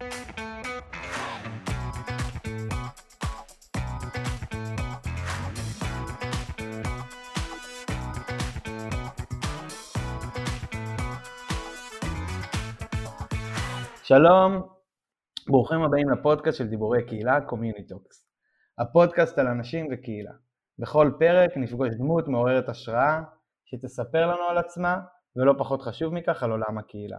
שלום, ברוכים הבאים לפודקאסט של דיבורי קהילה, Community הפודקאסט על אנשים וקהילה. בכל פרק נפגוש דמות מעוררת השראה שתספר לנו על עצמה, ולא פחות חשוב מכך, על עולם הקהילה.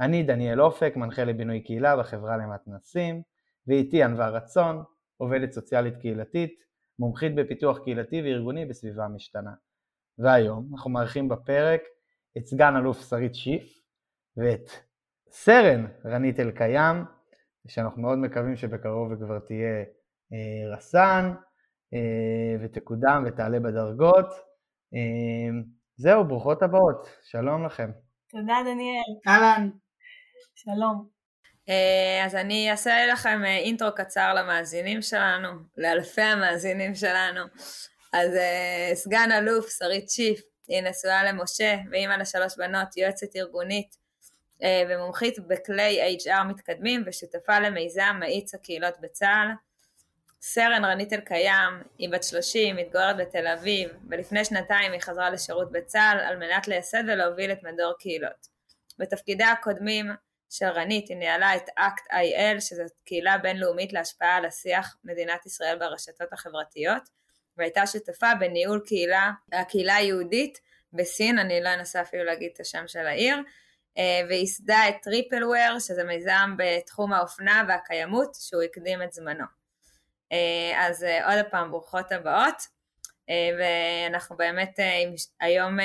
אני דניאל אופק, מנחה לבינוי קהילה בחברה למתנ"סים, ואיתי ענווה רצון, עובדת סוציאלית קהילתית, מומחית בפיתוח קהילתי וארגוני בסביבה משתנה. והיום אנחנו מארחים בפרק את סגן אלוף שרית שיף ואת סרן רנית אלקיים, שאנחנו מאוד מקווים שבקרוב היא כבר תהיה אה, רס"ן אה, ותקודם ותעלה בדרגות. אה, זהו, ברוכות הבאות, שלום לכם. תודה דניאל. אהלן. שלום. אה, אז אני אעשה לכם אה, אינטרו קצר למאזינים שלנו, לאלפי המאזינים שלנו. אז אה, סגן אלוף, שרית שיף, היא נשואה למשה ואימא לשלוש בנות, יועצת ארגונית ומומחית בכלי HR מתקדמים ושותפה למיזם מאיץ הקהילות בצה"ל. סרן רנית אלקיים, היא בת 30, מתגוררת בתל אביב, ולפני שנתיים היא חזרה לשירות בצה"ל על מנת לייסד ולהוביל את מדור קהילות. בתפקידיה הקודמים של רנית היא ניהלה את Act IL, שזו קהילה בינלאומית להשפעה על השיח מדינת ישראל ברשתות החברתיות, והייתה שותפה בניהול קהילה, הקהילה היהודית בסין, אני לא אנסה אפילו להגיד את השם של העיר, אה, וייסדה את טריפלוור, שזה מיזם בתחום האופנה והקיימות, שהוא הקדים את זמנו. אה, אז אה, עוד פעם, ברוכות הבאות, ואנחנו באמת היום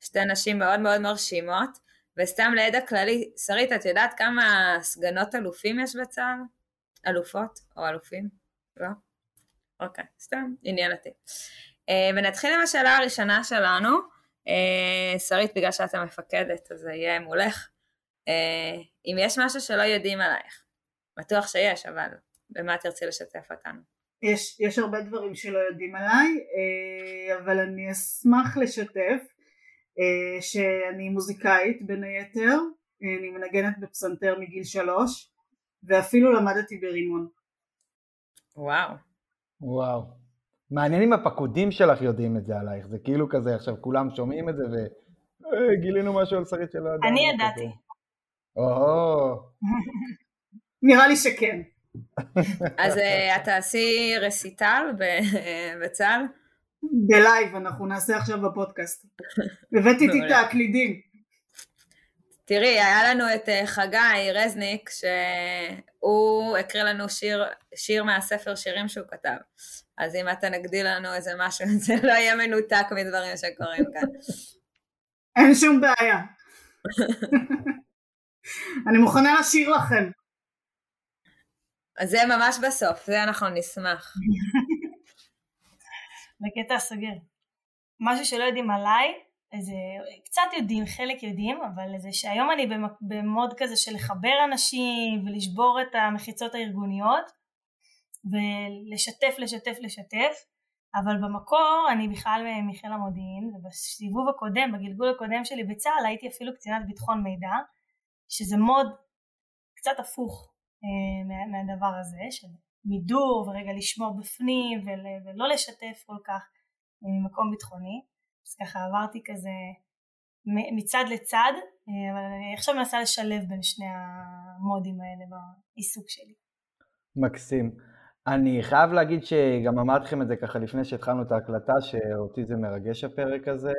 שתי נשים מאוד מאוד מרשימות, וסתם לידע כללי, שרית, את יודעת כמה סגנות אלופים יש בצה"ל? אלופות או אלופים? לא? אוקיי, סתם, עניין אותי. ונתחיל עם השאלה הראשונה שלנו. אה, שרית, בגלל שאת המפקדת, אז זה יהיה מולך. אה, אם יש משהו שלא יודעים עלייך, בטוח שיש, אבל במה תרצי לשתף אותנו? יש, יש הרבה דברים שלא יודעים עליי, אה, אבל אני אשמח לשתף שאני מוזיקאית בין היתר, אני מנגנת בפסנתר מגיל שלוש, ואפילו למדתי ברימון. וואו. וואו. מעניין אם הפקודים שלך יודעים את זה עלייך, זה כאילו כזה, עכשיו כולם שומעים את זה וגילינו משהו על שרית שלא ידענו. אני ידעתי. או נראה לי שכן. אז אה, את תעשי רסיטל בצה"ל? ב live, אנחנו נעשה עכשיו בפודקאסט. הבאתי איתי את הקלידים. תראי, היה לנו את אה, חגי רזניק, שהוא הקריא לנו שיר, שיר מהספר שירים שהוא כתב. אז אם אתה נגדיל לנו איזה משהו, זה לא יהיה מנותק מדברים שקורים כאן. אין שום בעיה. אני מוכנה לשיר לכם. זה ממש בסוף, זה אנחנו נשמח. בקטע סוגר. משהו שלא יודעים עליי, איזה, קצת יודעים, חלק יודעים, אבל זה שהיום אני במוד כזה של לחבר אנשים ולשבור את המחיצות הארגוניות, ולשתף לשתף לשתף אבל במקור אני בכלל מחיל המודיעין ובסיבוב הקודם בגלגול הקודם שלי בצה"ל הייתי אפילו קצינת ביטחון מידע שזה מוד קצת הפוך אה, מהדבר הזה של מידור ורגע לשמור בפנים ול, ולא לשתף כל כך אה, ממקום ביטחוני אז ככה עברתי כזה מצד לצד אה, אבל אני עכשיו מנסה לשלב בין שני המודים האלה בעיסוק שלי. מקסים. אני חייב להגיד שגם אמרתי לכם את זה ככה לפני שהתחלנו את ההקלטה, שאותי זה מרגש הפרק הזה,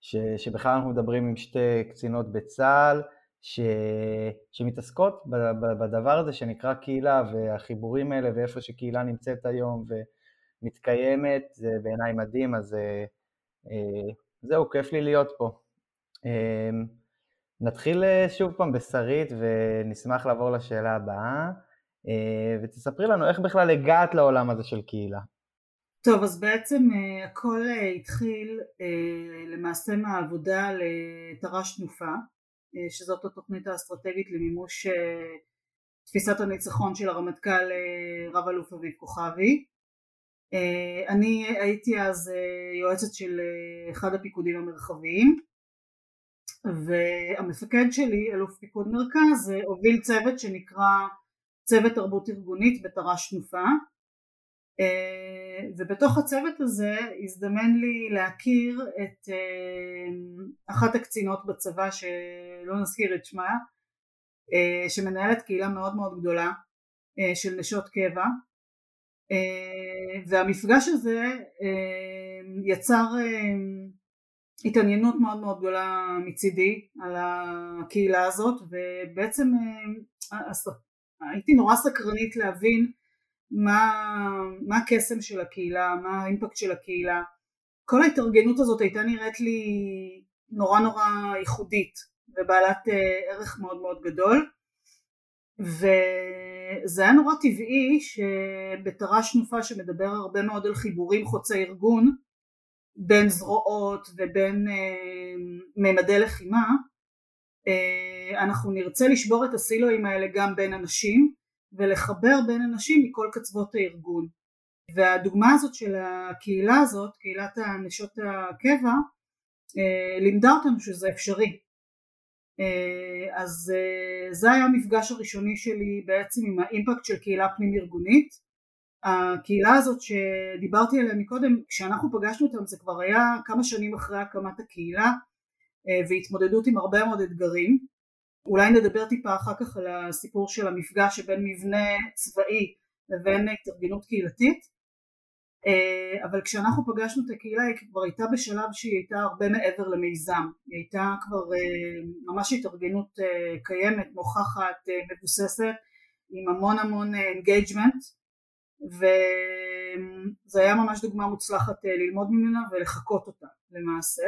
ש, שבכלל אנחנו מדברים עם שתי קצינות בצה"ל, ש, שמתעסקות בדבר הזה שנקרא קהילה, והחיבורים האלה, ואיפה שקהילה נמצאת היום ומתקיימת, זה בעיניי מדהים, אז אה, אה, זהו, כיף לי להיות פה. אה, נתחיל שוב פעם בשרית ונשמח לעבור לשאלה הבאה. אה, ותספרי לנו איך בכלל הגעת לעולם הזה של קהילה. טוב, אז בעצם אה, הכל אה, התחיל למעשה מהעבודה לתר"ש תנופה, שזאת התוכנית האסטרטגית למימוש תפיסת הניצחון של הרמטכ"ל רב אלוף אביב כוכבי. אני הייתי אז יועצת של אחד הפיקודים המרחביים והמפקד שלי, אלוף פיקוד מרכז, הוביל צוות שנקרא צוות תרבות ארגונית בתר"ש תנופה ובתוך הצוות הזה הזדמן לי להכיר את אחת הקצינות בצבא שלא נזכיר את שמה שמנהלת קהילה מאוד מאוד גדולה של נשות קבע. והמפגש הזה יצר התעניינות מאוד מאוד גדולה מצידי על הקהילה הזאת ובעצם הייתי נורא סקרנית להבין מה, מה הקסם של הקהילה, מה האימפקט של הקהילה. כל ההתארגנות הזאת הייתה נראית לי נורא נורא ייחודית ובעלת ערך מאוד מאוד גדול וזה היה נורא טבעי שבתר"ש תנופה שמדבר הרבה מאוד על חיבורים חוצי ארגון בין זרועות ובין אה, ממדי לחימה אה, אנחנו נרצה לשבור את הסילואים האלה גם בין אנשים ולחבר בין אנשים מכל קצוות הארגון. והדוגמה הזאת של הקהילה הזאת, קהילת הנשות הקבע אה, לימדה אותנו שזה אפשרי. אז זה היה המפגש הראשוני שלי בעצם עם האימפקט של קהילה פנים ארגונית. הקהילה הזאת שדיברתי עליה מקודם, כשאנחנו פגשנו אותם זה כבר היה כמה שנים אחרי הקמת הקהילה אה, והתמודדות עם הרבה מאוד אתגרים. אולי נדבר טיפה אחר כך על הסיפור של המפגש שבין מבנה צבאי לבין התארגנות קהילתית. אה, אבל כשאנחנו פגשנו את הקהילה היא כבר הייתה בשלב שהיא הייתה הרבה מעבר למיזם, היא הייתה כבר אה, ממש התארגנות קיימת, מוכחת, מבוססת, עם המון המון engagement וזה היה ממש דוגמה מוצלחת אה, ללמוד ממנה ולחקות אותה למעשה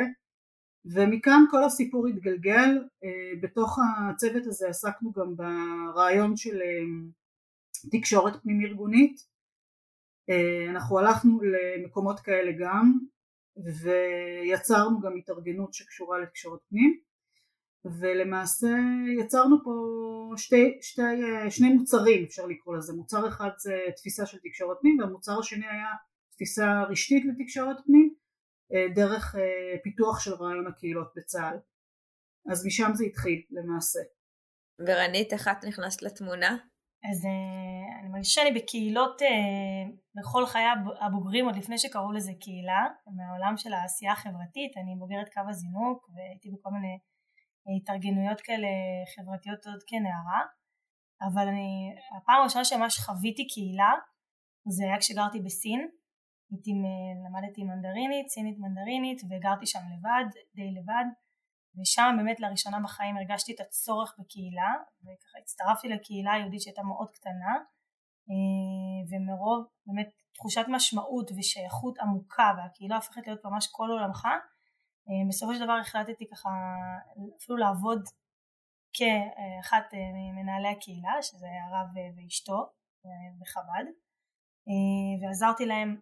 ומכאן כל הסיפור התגלגל, אה, בתוך הצוות הזה עסקנו גם ברעיון של אה, תקשורת פנים ארגונית, אנחנו הלכנו למקומות כאלה גם ויצרנו גם התארגנות שקשורה לתקשורת פנים ולמעשה יצרנו פה שתי, שתי, שני מוצרים אפשר לקרוא לזה, מוצר אחד זה תפיסה של תקשורת פנים והמוצר השני היה תפיסה רשתית לתקשורת פנים. אה, דרך אה, פיתוח של רעיון הקהילות בצה"ל אז משם זה התחיל למעשה. ורנית איך את נכנסת לתמונה? אז אה, אני מרגישה שאני בקהילות בכל חיי הבוגרים עוד לפני שקראו לזה קהילה מהעולם של העשייה החברתית אני בוגרת קו הזינוק והייתי בכל מיני התארגנויות כאלה חברתיות עוד כנערה אבל אני, הפעם הראשונה שממש חוויתי קהילה זה היה כשגרתי בסין הייתי, למדתי מנדרינית, סינית מנדרינית וגרתי שם לבד, די לבד. ושם באמת לראשונה בחיים הרגשתי את הצורך בקהילה וככה הצטרפתי לקהילה היהודית שהייתה מאוד קטנה אה, ומרוב באמת תחושת משמעות ושייכות עמוקה והקהילה הופכת להיות ממש כל עולמך אה, בסופו של דבר החלטתי ככה אפילו לעבוד כאחת אה, ממנהלי הקהילה שזה הרב ואשתו בחב"ד ועזרתי להם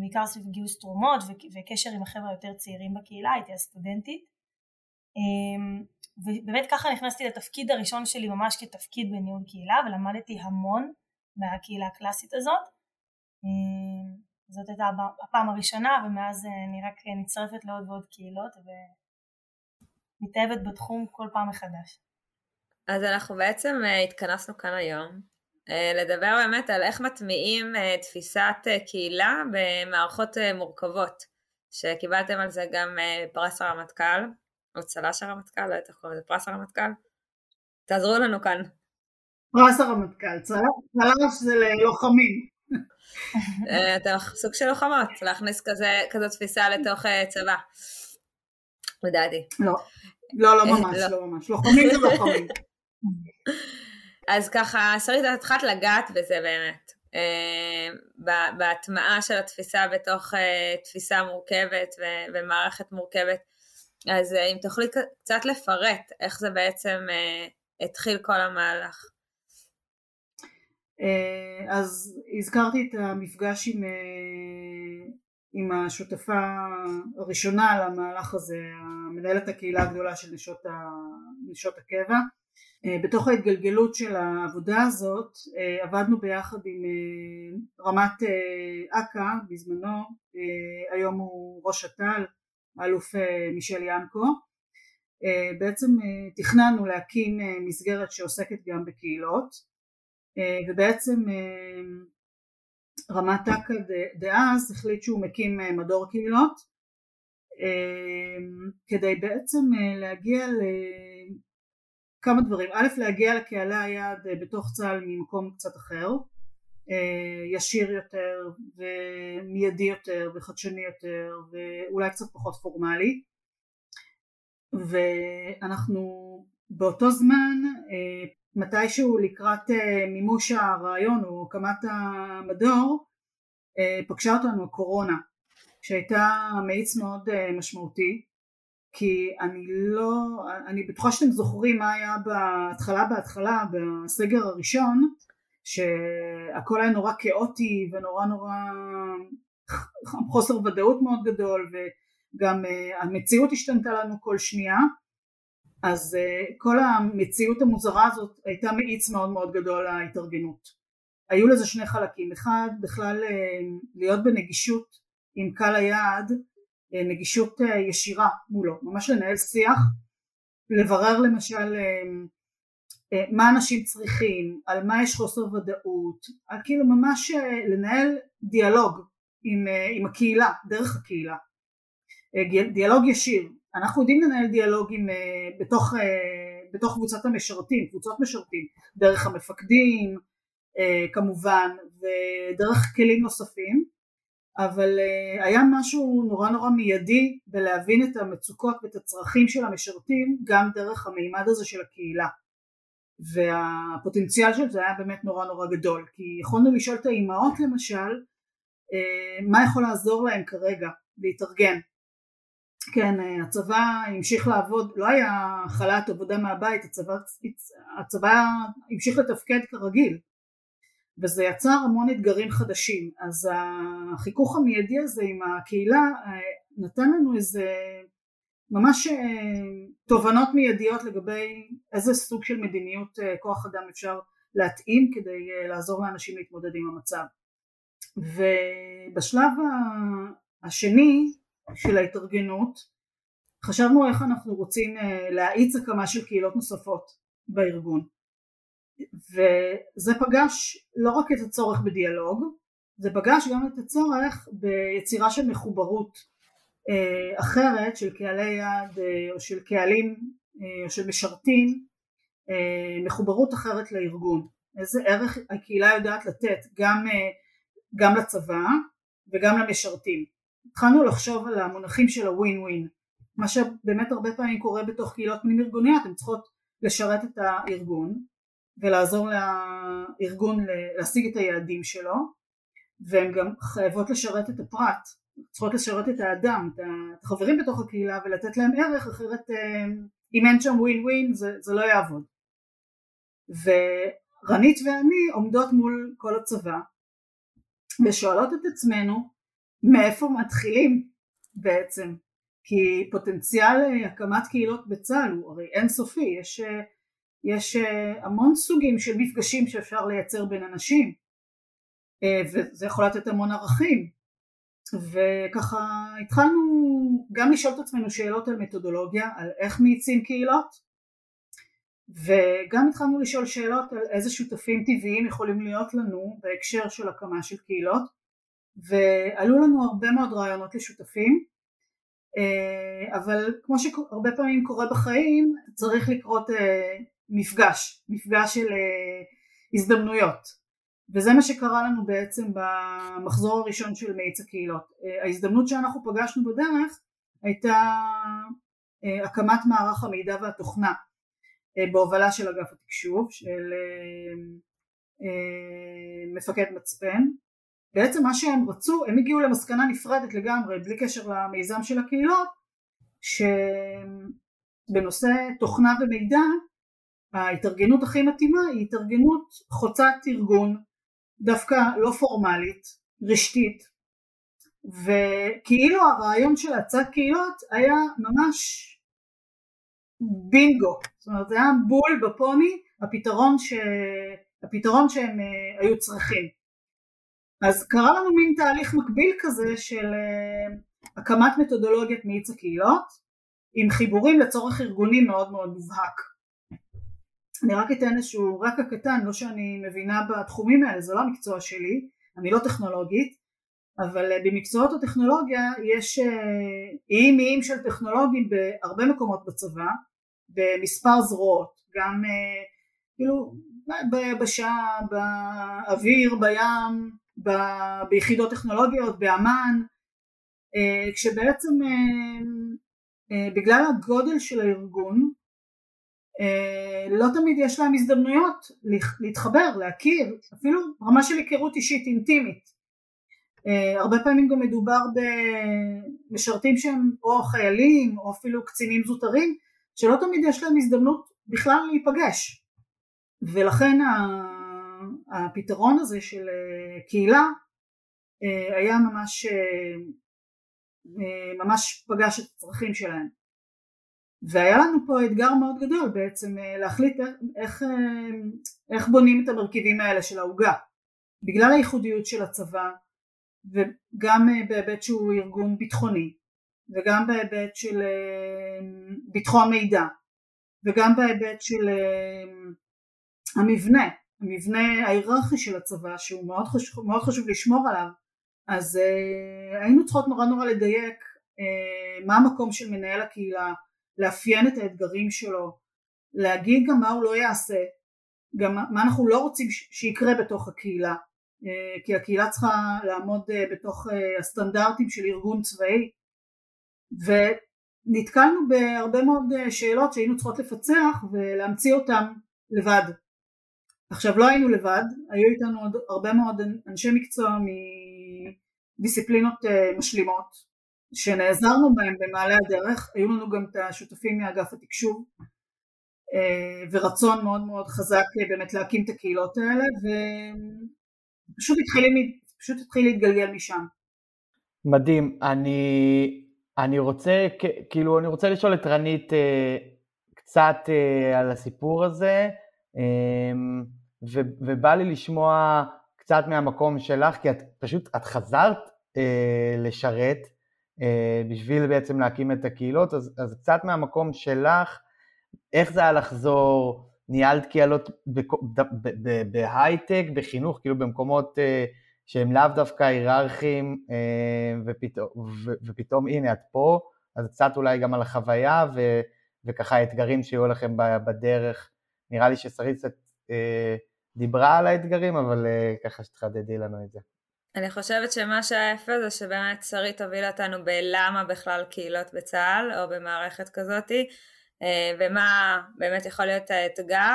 בעיקר סביב גיוס תרומות וקשר עם החבר'ה היותר צעירים בקהילה הייתי הסטודנטית ובאמת ככה נכנסתי לתפקיד הראשון שלי ממש כתפקיד בניהול קהילה ולמדתי המון מהקהילה הקלאסית הזאת. זאת הייתה הפעם הראשונה ומאז אה, אני רק נצטרפת לעוד ועוד קהילות ומתאהבת בתחום כל פעם מחדש. אז אנחנו בעצם אה, התכנסנו כאן היום. אה, לדבר באמת על איך מטמיעים תפיסת קהילה במערכות מורכבות שקיבלתם על זה גם פרס הרמטכ"ל או צל"ש הרמטכ"ל, לא יודעת איך קוראים לזה, פרס הרמטכ"ל תעזרו לנו כאן. פרס הרמטכ"ל, צל"ש זה ללוחמים אה, אתם סוג של לוחמות, להכניס כזה, כזאת תפיסה לתוך אה, צבא, לדעתי. לא, לא, לא ממש, לא, לא ממש, לוחמים זה לוחמים. אז ככה, שרית, את התחלת לגעת בזה באמת, אה, בהטמעה של התפיסה בתוך תפיסה מורכבת ומערכת מורכבת. אז אם תוכלי קצת לפרט איך זה בעצם התחיל כל המהלך. אה, אז הזכרתי את המפגש עם, אה, עם השותפה הראשונה למהלך הזה, מנהלת הקהילה הגדולה של נשות, ה, נשות הקבע. אה, בתוך ההתגלגלות של העבודה הזאת עבדנו ביחד עם רמת אכ"א בזמנו, היום הוא ראש אט"ל, האלוף מישל ינקו, בעצם תכננו להקים מסגרת שעוסקת גם בקהילות ובעצם רמת טקה דאז החליט שהוא מקים מדור קהילות כדי בעצם להגיע לכמה דברים, א' להגיע לקהלי היעד בתוך צה"ל ממקום קצת אחר ישיר יותר ומיידי יותר וחדשני יותר ואולי קצת פחות פורמלי. ואנחנו באותו זמן מתישהו לקראת מימוש הרעיון או הקמת המדור פגשה אותנו הקורונה שהייתה מאיץ מאוד משמעותי כי אני לא, אני בטוחה שאתם זוכרים מה היה בהתחלה בהתחלה בסגר הראשון שהכל היה נורא כאוטי ונורא נורא חוסר ודאות מאוד גדול וגם uh, המציאות השתנתה לנו כל שנייה. אז uh, כל המציאות המוזרה הזאת הייתה מאיץ מאוד מאוד גדול להתארגנות. היו לזה שני חלקים. אחד בכלל uh, להיות בנגישות עם קהל היעד נגישות uh, ישירה מולו ממש לנהל שיח לברר למשל אה, מה אנשים צריכים, על מה יש חוסר ודאות, על כאילו ממש אה, לנהל דיאלוג עם, אה, עם הקהילה, דרך הקהילה, דיאלוג ישיר, אנחנו יודעים לנהל דיאלוגים בתוך, בתוך קבוצת המשרתים, קבוצות משרתים, דרך המפקדים כמובן ודרך כלים נוספים אבל היה משהו נורא נורא מיידי בלהבין את המצוקות ואת הצרכים של המשרתים גם דרך המימד הזה של הקהילה. והפוטנציאל של זה היה באמת נורא נורא גדול כי יכולנו לשאול את האימהות למשל אה, מה יכול לעזור להם כרגע להתארגן. כן אה, הצבא המשיך לעבוד לא היה חל"ת עבודה מהבית הצבא, הצבא המשיך לתפקד כרגיל וזה יצר המון אתגרים חדשים. אז החיכוך המיידי הזה עם הקהילה אה, נתן לנו איזה ממש אה, תובנות מיידיות לגבי איזה סוג של מדיניות אה, כוח אדם אפשר להתאים כדי לעזור לאנשים להתמודד עם המצב. ובשלב השני של ההתארגנות חשבנו איך אנחנו רוצים להאיץ הקמה של קהילות נוספות בארגון וזה פגש לא רק את הצורך בדיאלוג זה פגש גם את הצורך ביצירה של מחוברות אה, אחרת של קהלי יעד אה, או של קהלים אה, או של משרתים מחוברות אחרת לארגון. איזה ערך הקהילה יודעת לתת גם, גם לצבא וגם למשרתים. התחלנו לחשוב על המונחים של הווין ווין מה שבאמת הרבה פעמים קורה בתוך קהילות פנים ארגוניות הן צריכות לשרת את הארגון ולעזור לארגון להשיג את היעדים שלו והן גם חייבות לשרת את הפרט צריכות לשרת את האדם, את החברים בתוך הקהילה ולתת להם ערך אחרת אה, אם אין שם ווין ווין זה, זה לא יעבוד. ורנית ואני עומדות מול כל הצבא ושואלות את עצמנו מאיפה מתחילים בעצם? כי פוטנציאל אה, הקמת קהילות בצה"ל הוא הרי אינסופי יש, אה, יש המון סוגים של מפגשים שאפשר לייצר בין אנשים וזה יכול לתת המון ערכים. וככה התחלנו גם לשאול את עצמנו שאלות על מתודולוגיה, על איך מאיצים קהילות וגם התחלנו לשאול שאלות על איזה שותפים טבעיים יכולים להיות לנו בהקשר של הקמה של קהילות ועלו לנו הרבה מאוד רעיונות לשותפים אה, אבל כמו שהרבה פעמים קורה בחיים צריך לקרות אה, מפגש, מפגש של אה, הזדמנויות וזה מה שקרה לנו בעצם במחזור הראשון של מאיץ הקהילות. אה, ההזדמנות שאנחנו פגשנו בדרך הייתה אה, הקמת מערך המידע והתוכנה בהובלה של אגף התקשוב של מפקד מצפן. בעצם מה שהם רצו, הם הגיעו למסקנה נפרדת לגמרי בלי קשר למיזם של הקהילות שבנושא תוכנה ומידע ההתארגנות הכי מתאימה היא התארגנות חוצת ארגון דווקא לא פורמלית, רשתית, וכאילו הרעיון של הצד קהילות היה ממש בינגו, זאת אומרת זה היה בול בפוני הפתרון, ש... הפתרון שהם uh, היו צריכים. אז קרה לנו מין תהליך מקביל כזה של uh, הקמת מתודולוגיית מאיץ הקהילות, עם חיבורים לצורך ארגוני מאוד מאוד מובהק. אני רק אתן איזשהו רקע קטן, לא שאני מבינה בתחומים האלה, זה לא המקצוע שלי, אני לא טכנולוגית, אבל אה, במקצועות הטכנולוגיה יש איים איים של טכנולוגים בהרבה מקומות בצבא, במספר זרועות, גם כאילו ביבשה, באוויר, בים, ב, ביחידות טכנולוגיות, באמ"ן, אה, כשבעצם אה, אה, בגלל הגודל של הארגון לא תמיד יש להם הזדמנויות להתחבר, להכיר, אפילו רמה של היכרות אישית אינטימית. הרבה פעמים גם מדובר במשרתים שהם או חיילים או אפילו קצינים זוטרים שלא תמיד יש להם הזדמנות בכלל להיפגש ולכן הפתרון הזה של אה, קהילה אה, היה ממש, אה, ממש פגש את הצרכים שלהם. והיה לנו פה אתגר מאוד גדול בעצם להחליט איך, איך בונים את המרכיבים האלה של העוגה. בגלל הייחודיות של הצבא וגם בהיבט שהוא ארגון ביטחוני וגם בהיבט של ביטחון מידע וגם בהיבט של המבנה המבנה ההיררכי של הצבא שהוא מאוד חשוב, מאוד חשוב לשמור עליו אז אה, היינו צריכות נורא נורא לדייק אה, מה המקום של מנהל הקהילה, לאפיין את האתגרים שלו, להגיד גם מה הוא לא יעשה, גם מה אנחנו לא רוצים שיקרה בתוך הקהילה אה, כי הקהילה צריכה לעמוד אה, בתוך אה, הסטנדרטים של ארגון צבאי. ונתקלנו בהרבה מאוד שאלות שהיינו צריכות לפצח ולהמציא אותן לבד. עכשיו לא היינו לבד, היו איתנו עוד הרבה מאוד אנשי מקצוע מדיסציפלינות משלימות שנעזרנו בהם במעלה הדרך, היו לנו גם את השותפים מאגף התקשוב אה, ורצון מאוד מאוד חזק אה, באמת להקים את הקהילות האלה ופשוט התחיל, פשוט התחיל להתגלגל משם. מדהים, אני, אני רוצה, כאילו אני רוצה לשאול את רנית קצת על הסיפור הזה. ו- ובא לי לשמוע קצת מהמקום שלך, כי את פשוט, את חזרת אה, לשרת אה, בשביל בעצם להקים את הקהילות, אז, אז קצת מהמקום שלך, איך זה היה לחזור, ניהלת קהילות בהייטק, בחינוך, כאילו במקומות אה, שהם לאו דווקא היררכיים, אה, ופתאום, ופתאום הנה את פה, אז קצת אולי גם על החוויה, ו, וככה האתגרים שיהיו לכם בדרך. נראה לי ששרית קצת אה, דיברה על האתגרים, אבל אה, ככה שתחדדי לנו את זה. אני חושבת שמה שהיה יפה זה שבאמת שרית הובילה אותנו בלמה בכלל קהילות בצה"ל או במערכת כזאתי אה, ומה באמת יכול להיות האתגר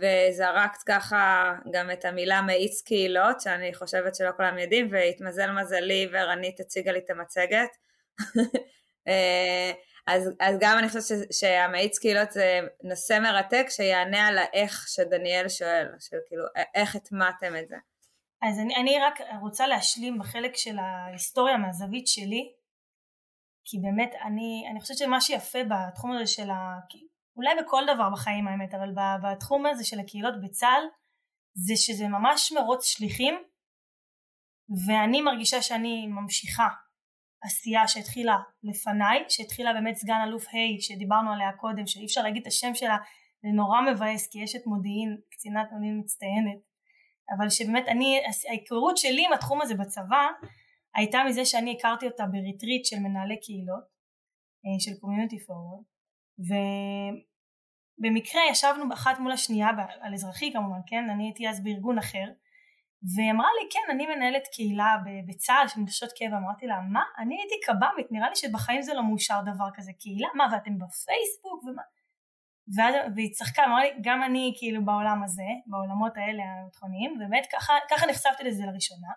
וזרקת ככה גם את המילה מאיץ קהילות שאני חושבת שלא כולם יודעים והתמזל מזלי ורנית הציגה לי את המצגת אז, אז גם אני חושבת שהמאיץ קהילות זה נושא מרתק שיענה על האיך שדניאל שואל, של כאילו איך הטמעתם את זה. אז אני, אני רק רוצה להשלים בחלק של ההיסטוריה מהזווית שלי, כי באמת אני, אני חושבת שמה שיפה בתחום הזה של ה... אולי בכל דבר בחיים האמת, אבל בתחום הזה של הקהילות בצה"ל, זה שזה ממש מרוץ שליחים, ואני מרגישה שאני ממשיכה עשייה שהתחילה לפניי, שהתחילה באמת סגן אלוף ה' שדיברנו עליה קודם, שאי אפשר להגיד את השם שלה, זה נורא מבאס כי יש את מודיעין, קצינת מודיעין מצטיינת, אבל שבאמת אני, ההיכרות שלי עם התחום הזה בצבא הייתה מזה שאני הכרתי אותה ב retreat של מנהלי קהילות, אה, של Community Forward, ובמקרה ישבנו אחת מול השנייה על אזרחי כמובן, כן, אני הייתי אז בארגון אחר, והיא אמרה לי כן אני מנהלת קהילה בצה"ל של נשות קבע. אמרתי לה מה? אני הייתי קב"מית נראה לי שבחיים זה לא מאושר דבר כזה קהילה? מה ואתם בפייסבוק? ומה והיא צחקה אמרה לי גם אני כאילו בעולם הזה בעולמות האלה הביטחוניים ובאמת ככה, ככה נחשפתי לזה לראשונה.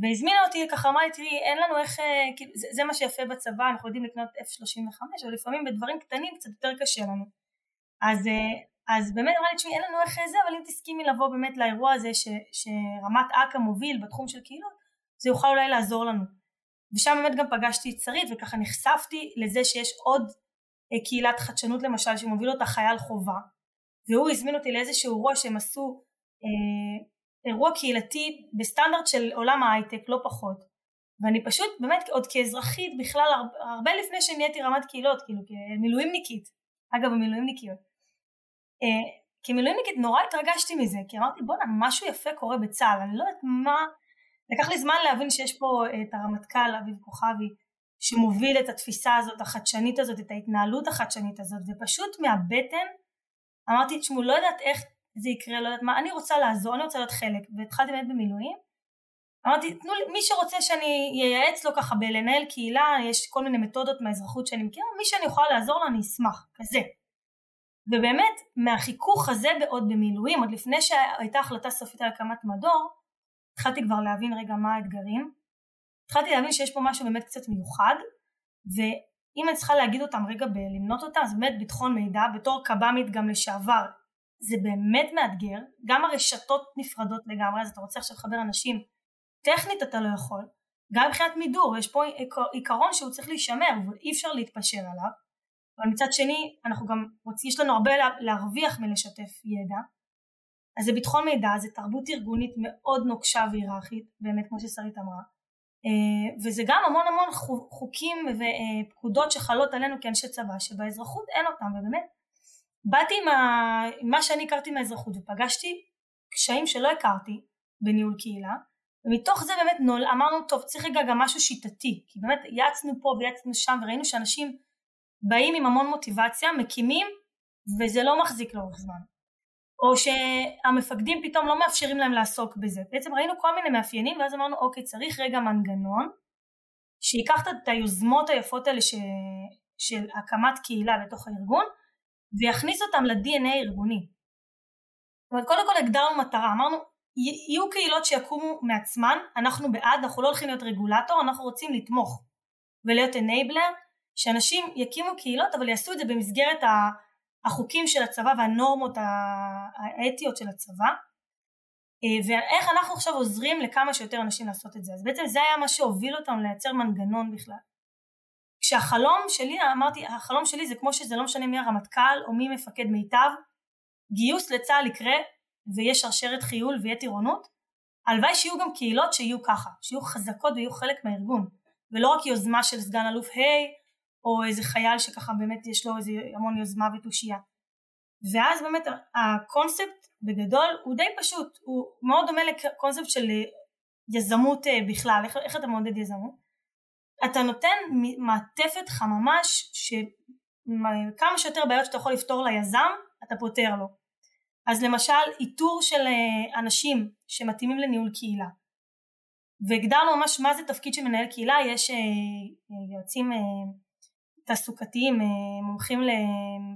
והזמינה אותי ככה אמרה לי תראי אין לנו איך אה, כאילו זה, זה מה שיפה בצבא אנחנו יודעים לקנות F35 אבל לפעמים בדברים קטנים קצת יותר קשה לנו אז אה, אז באמת אמרה לי תשמעי אין לנו איך זה אבל אם תסכימי לבוא באמת לאירוע הזה ש, שרמת אכ"א מוביל בתחום של קהילות זה יוכל אולי לעזור לנו ושם באמת גם פגשתי את שרית וככה נחשפתי לזה שיש עוד אה, קהילת חדשנות למשל שמוביל אותה חייל חובה והוא הזמין אותי לאיזשהו אירוע שהם עשו אה, אירוע קהילתי בסטנדרט של עולם ההייטק לא פחות. ואני פשוט באמת עוד כאזרחית בכלל הרבה, הרבה לפני שנהייתי רמת קהילות כאילו כמילואימניקית אגב המילואימניקיות אה, כמילואימניקית נורא התרגשתי מזה כי אמרתי בואנה משהו יפה קורה בצה"ל אני לא יודעת מה לקח לי זמן להבין שיש פה את הרמטכ"ל אביב כוכבי שמוביל את התפיסה הזאת החדשנית הזאת את ההתנהלות החדשנית הזאת ופשוט מהבטן אמרתי תשמעו לא יודעת איך זה יקרה לא יודעת מה אני רוצה לעזור אני רוצה להיות חלק. והתחלתי באמת במילואים. אמרתי תנו לי מי שרוצה שאני אייעץ לו ככה בלנהל קהילה יש כל מיני מתודות מהאזרחות שאני מכירה מי שאני יכולה לעזור לו אני אשמח. כזה. ובאמת מהחיכוך הזה בעוד במילואים עוד לפני שהייתה החלטה סופית על הקמת מדור התחלתי כבר להבין רגע מה האתגרים התחלתי להבין שיש פה משהו באמת קצת מיוחד ואם אני צריכה להגיד אותם רגע בלמנות אותם אז באמת ביטחון מידע בתור קב"מית גם לשעבר. זה באמת מאתגר גם הרשתות נפרדות לגמרי אז אתה רוצה עכשיו לחבר אנשים טכנית אתה לא יכול גם מבחינת מידור יש פה עיקרון שהוא צריך להישמר ואי אפשר להתפשר עליו. אבל מצד שני אנחנו גם רוצים, יש לנו הרבה להרוויח מלשתף ידע. אז זה ביטחון מידע, זה תרבות ארגונית מאוד נוקשה והיררכית, באמת כמו ששרית אמרה וזה גם המון המון חוקים ופקודות שחלות עלינו כאנשי צבא שבאזרחות אין אותם ובאמת באתי עם, ה... מה שאני הכרתי מהאזרחות ופגשתי קשיים שלא הכרתי בניהול קהילה ומתוך זה באמת נול, אמרנו טוב צריך רגע גם משהו שיטתי כי באמת יעצנו פה ויעצנו שם וראינו שאנשים באים עם המון מוטיבציה מקימים וזה לא מחזיק לאורך זמן או שהמפקדים פתאום לא מאפשרים להם לעסוק בזה בעצם ראינו כל מיני מאפיינים ואז אמרנו אוקיי צריך רגע מנגנון שייקח את היוזמות היפות האלה ש... של הקמת קהילה לתוך הארגון ויכניס אותם ל-DNA הארגוני. זאת אומרת, קודם כל הגדרנו מטרה, אמרנו יהיו קהילות שיקומו מעצמן, אנחנו בעד, אנחנו לא הולכים להיות רגולטור, אנחנו רוצים לתמוך ולהיות אנייבלר, שאנשים יקימו קהילות אבל יעשו את זה במסגרת החוקים של הצבא והנורמות האתיות של הצבא אה, ואיך אנחנו עכשיו עוזרים לכמה שיותר אנשים לעשות את זה. אז בעצם זה היה מה שהוביל אותם לייצר מנגנון בכלל. כשהחלום שלי אמרתי החלום שלי זה כמו שזה לא משנה מי הרמטכ"ל או מי מפקד מיטב גיוס לצה"ל יקרה ויש שרשרת חיול ויהיה טירונות הלוואי שיהיו גם קהילות שיהיו ככה שיהיו חזקות ויהיו חלק מהארגון ולא רק יוזמה של סגן אלוף ה' hey, או איזה חייל שככה באמת יש לו איזה המון יוזמה ותושייה. ואז באמת הקונספט בגדול הוא די פשוט הוא מאוד דומה לקונספט של יזמות אה, בכלל. איך, איך אתה מעודד יזמות? אתה נותן מעטפת חממש שכמה שיותר בעיות שאתה יכול לפתור ליזם אתה פותר לו. אז למשל איתור של אה, אנשים שמתאימים לניהול קהילה. והגדרנו ממש מה זה תפקיד של מנהל קהילה. יש אה, יועצים תעסוקתיים, אה, מומחים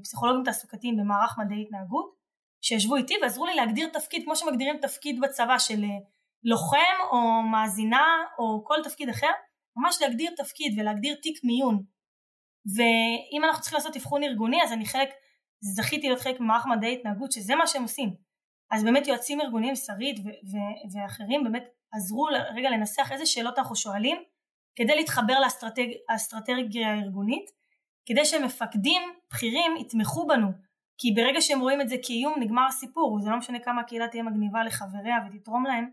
לפסיכולוגים תעסוקתיים במערך מדעי התנהגות, שישבו איתי ועזרו לי להגדיר תפקיד כמו שמגדירים תפקיד בצבא של אה, לוחם או מאזינה או כל תפקיד אחר, ממש להגדיר תפקיד ולהגדיר תיק מיון. ואם אנחנו צריכים לעשות אבחון ארגוני אז אני חלק, זכיתי להיות חלק ממערך מדעי התנהגות שזה מה שהם עושים. אז באמת יועצים ארגוניים, שרית ואחרים באמת עזרו רגע לנסח איזה שאלות אנחנו שואלים כדי להתחבר לאסטרטגיה הארגונית כדי שמפקדים בכירים יתמכו בנו כי ברגע שהם רואים את זה כאיום נגמר הסיפור זה לא משנה כמה הקהילה תהיה מגניבה לחבריה ותתרום להם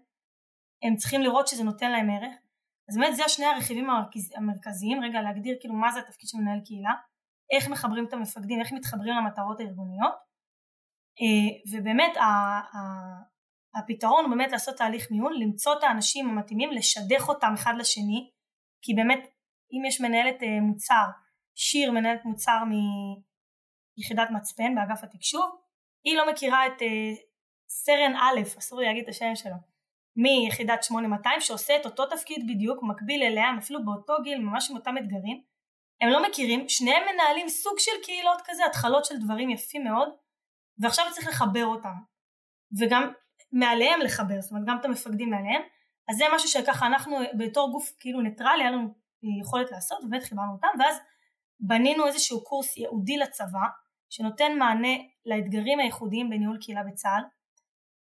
הם צריכים לראות שזה נותן להם ערך. אז באמת זה השני הרכיבים המרכזיים רגע להגדיר כאילו מה זה התפקיד של מנהל קהילה איך מחברים את המפקדים איך מתחברים למטרות הארגוניות אה, ובאמת הפתרון הוא באמת לעשות תהליך מיון למצוא את האנשים המתאימים לשדך אותם אחד לשני כי באמת אם יש מנהלת אה, מוצר שיר מנהלת מוצר מיחידת מצפן באגף התקשוב. היא לא מכירה את uh, סרן א', אסור לי להגיד את השם שלו, מיחידת 8200 שעושה את אותו תפקיד בדיוק, מקביל אליה, הם אפילו באותו גיל, ממש עם אותם אתגרים, הם לא מכירים, שניהם מנהלים סוג של קהילות כזה, התחלות של דברים יפים מאוד, ועכשיו צריך לחבר אותם, וגם מעליהם לחבר, זאת אומרת גם את המפקדים מעליהם, אז זה משהו שככה אנחנו בתור גוף כאילו ניטרלי, היה לנו יכולת לעשות, ובאמת חיברנו אותם, ואז בנינו איזשהו קורס ייעודי לצבא שנותן מענה לאתגרים הייחודיים בניהול קהילה בצה"ל.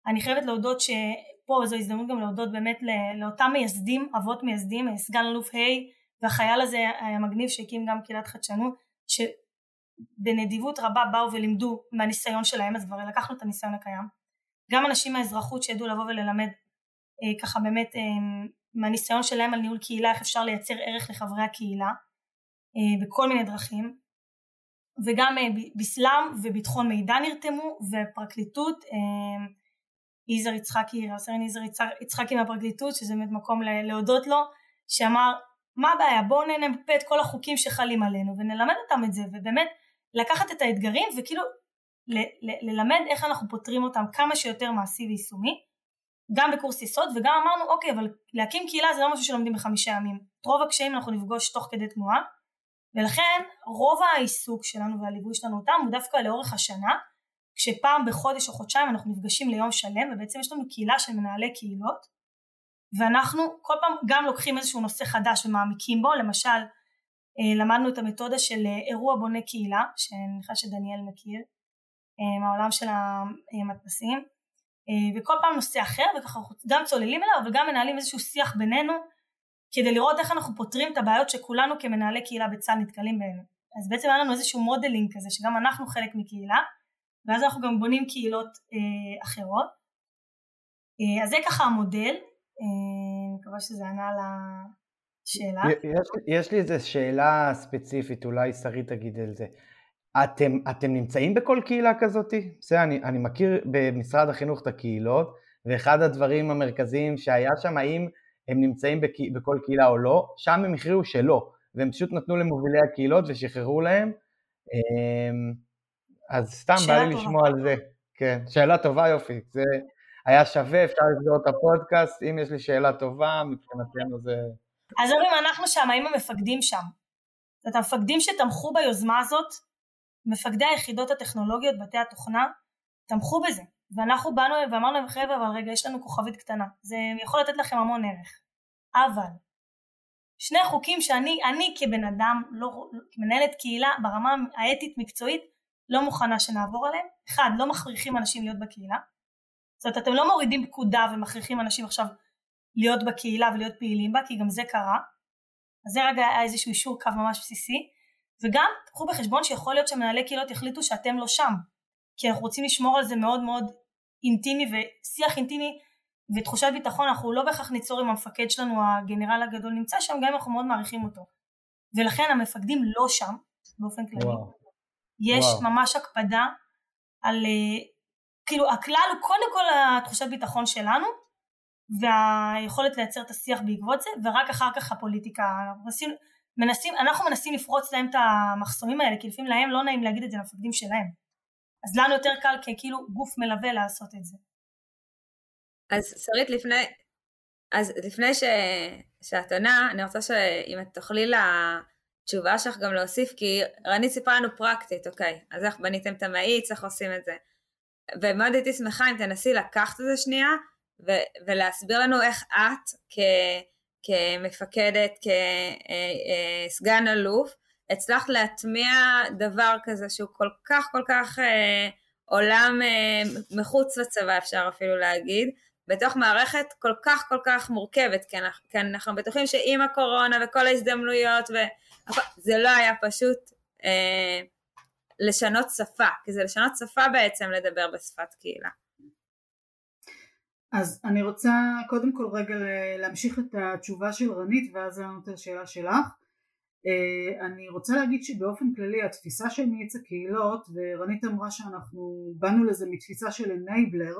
אני חייבת להודות שפה זו הזדמנות גם להודות באמת לאותם מייסדים, אבות מייסדים, סגן אלוף ה' והחייל הזה המגניב שהקים גם קהילת חדשנות, שבנדיבות רבה באו ולימדו מהניסיון שלהם, אז כבר לקחנו את הניסיון הקיים. גם אנשים מהאזרחות שידעו לבוא וללמד אה, ככה באמת אה, מהניסיון שלהם על ניהול קהילה, איך אפשר לייצר ערך לחברי הקהילה בכל מיני דרכים. וגם אה, בסלאם וביטחון מידע נרתמו, ופרקליטות, אה, יזהר יצחקי, רב סרן יזהר יצחקי מהפרקליטות, שזה באמת מקום להודות לו, שאמר מה הבעיה? בואו ננפה את כל החוקים שחלים עלינו ונלמד אותם את זה ובאמת לקחת את האתגרים וכאילו ל- ל- ללמד איך אנחנו פותרים אותם כמה שיותר מעשי ויישומי גם בקורס יסוד וגם אמרנו אוקיי אבל להקים קהילה זה לא משהו שלומדים בחמישה ימים. את רוב הקשיים אנחנו נפגוש תוך כדי תנועה ולכן רוב העיסוק שלנו והליווי שלנו אותם הוא דווקא לאורך השנה כשפעם בחודש או חודשיים אנחנו נפגשים ליום שלם ובעצם יש לנו קהילה של מנהלי קהילות ואנחנו כל פעם גם לוקחים איזשהו נושא חדש ומעמיקים בו למשל אה, למדנו את המתודה של אה, אירוע בונה קהילה שאני מניחה שדניאל מכיר אה, מהעולם של המדפסים וכל פעם נושא אחר וככה גם צוללים אליו אבל גם מנהלים איזשהו שיח בינינו כדי לראות איך אנחנו פותרים את הבעיות שכולנו כמנהלי קהילה בצה"ל נתקלים בהן אז בעצם היה לנו איזשהו modeling כזה שגם אנחנו חלק מקהילה ואז אנחנו גם בונים קהילות אה, אחרות אה, אז זה ככה המודל אני אה, מקווה שזה ענה על השאלה. יש, יש לי איזו שאלה ספציפית, אולי שרית תגיד על זה. אתם, אתם נמצאים בכל קהילה כזאת? בסדר, אני, אני מכיר במשרד החינוך את הקהילות, ואחד הדברים המרכזיים שהיה שם, האם הם נמצאים בק, בכל קהילה או לא, שם הם הכריעו שלא, והם פשוט נתנו למובילי הקהילות ושחררו להם. אמ, אז סתם בא לי לשמוע על זה. כן, שאלה טובה יופי. זה, היה שווה, אפשר לסגור את הפודקאסט, אם יש לי שאלה טובה, מבחינתנו זה... אז אומרים, אנחנו שם, האם המפקדים שם? זאת המפקדים שתמכו ביוזמה הזאת, מפקדי היחידות הטכנולוגיות, בתי התוכנה, תמכו בזה. ואנחנו באנו ואמרנו להם, חבר'ה, אבל רגע, יש לנו כוכבית קטנה. זה יכול לתת לכם המון ערך. אבל, שני חוקים שאני, אני כבן אדם, לא, כמנהלת קהילה, ברמה האתית-מקצועית, לא מוכנה שנעבור עליהם. אחד, לא מכריחים אנשים להיות בקהילה. זאת אומרת אתם לא מורידים פקודה ומכריחים אנשים עכשיו להיות בקהילה ולהיות פעילים בה כי גם זה קרה אז זה רגע היה איזשהו אישור קו ממש בסיסי וגם קחו בחשבון שיכול להיות שמנהלי קהילות יחליטו שאתם לא שם כי אנחנו רוצים לשמור על זה מאוד מאוד אינטימי ושיח אינטימי ותחושת ביטחון אנחנו לא בהכרח ניצור עם המפקד שלנו הגנרל הגדול נמצא שם גם אם אנחנו מאוד מעריכים אותו ולכן המפקדים לא שם באופן כללי וואו. יש וואו. ממש הקפדה על אה, כאילו הכלל הוא קודם כל התחושת ביטחון שלנו והיכולת לייצר את השיח בעקבות זה ורק אחר כך הפוליטיקה מנסים, מנסים, אנחנו מנסים לפרוץ להם את המחסומים האלה כי לפעמים להם לא נעים להגיד את זה למפקדים שלהם אז לנו יותר קל ככאילו גוף מלווה לעשות את זה. אז שרית לפני אז לפני ש... שאת עונה אני רוצה שאם את תוכלי לתשובה שלך גם להוסיף כי רנית סיפרה לנו פרקטית אוקיי אז איך בניתם את המאיץ איך עושים את זה ומאוד הייתי שמחה אם תנסי לקחת את זה שנייה ו- ולהסביר לנו איך את כ- כמפקדת, כסגן אלוף, הצלחת להטמיע דבר כזה שהוא כל כך כל כך אה, עולם אה, מחוץ לצבא אפשר אפילו להגיד, בתוך מערכת כל כך כל כך מורכבת, כי אנחנו, כי אנחנו בטוחים שעם הקורונה וכל ההזדמנויות, ו... זה לא היה פשוט אה, לשנות שפה, כי זה לשנות שפה בעצם לדבר בשפת קהילה. אז אני רוצה קודם כל רגע להמשיך את התשובה של רנית ואז אני את השאלה שלך. אה, אני רוצה להגיד שבאופן כללי התפיסה של מאיץ הקהילות ורנית אמרה שאנחנו באנו לזה מתפיסה של אנייבלר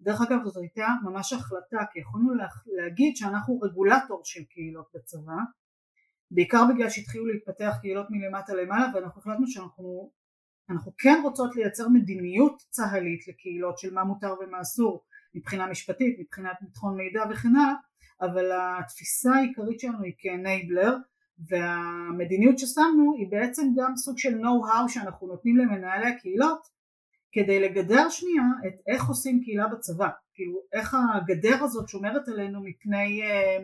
דרך אגב זאת הייתה ממש החלטה כי יכולנו להגיד שאנחנו רגולטור של קהילות בצבא בעיקר בגלל שהתחילו להתפתח קהילות מלמטה למעלה ואנחנו החלטנו שאנחנו אנחנו כן רוצות לייצר מדיניות צה"לית לקהילות של מה מותר ומה אסור מבחינה משפטית, מבחינת ביטחון מידע וכן הלאה, אבל התפיסה העיקרית שלנו היא כאנייבלר והמדיניות ששמנו היא בעצם גם סוג של know-how שאנחנו נותנים למנהלי הקהילות כדי לגדר שנייה את איך עושים קהילה בצבא, כאילו איך הגדר הזאת שומרת עלינו מפני אה,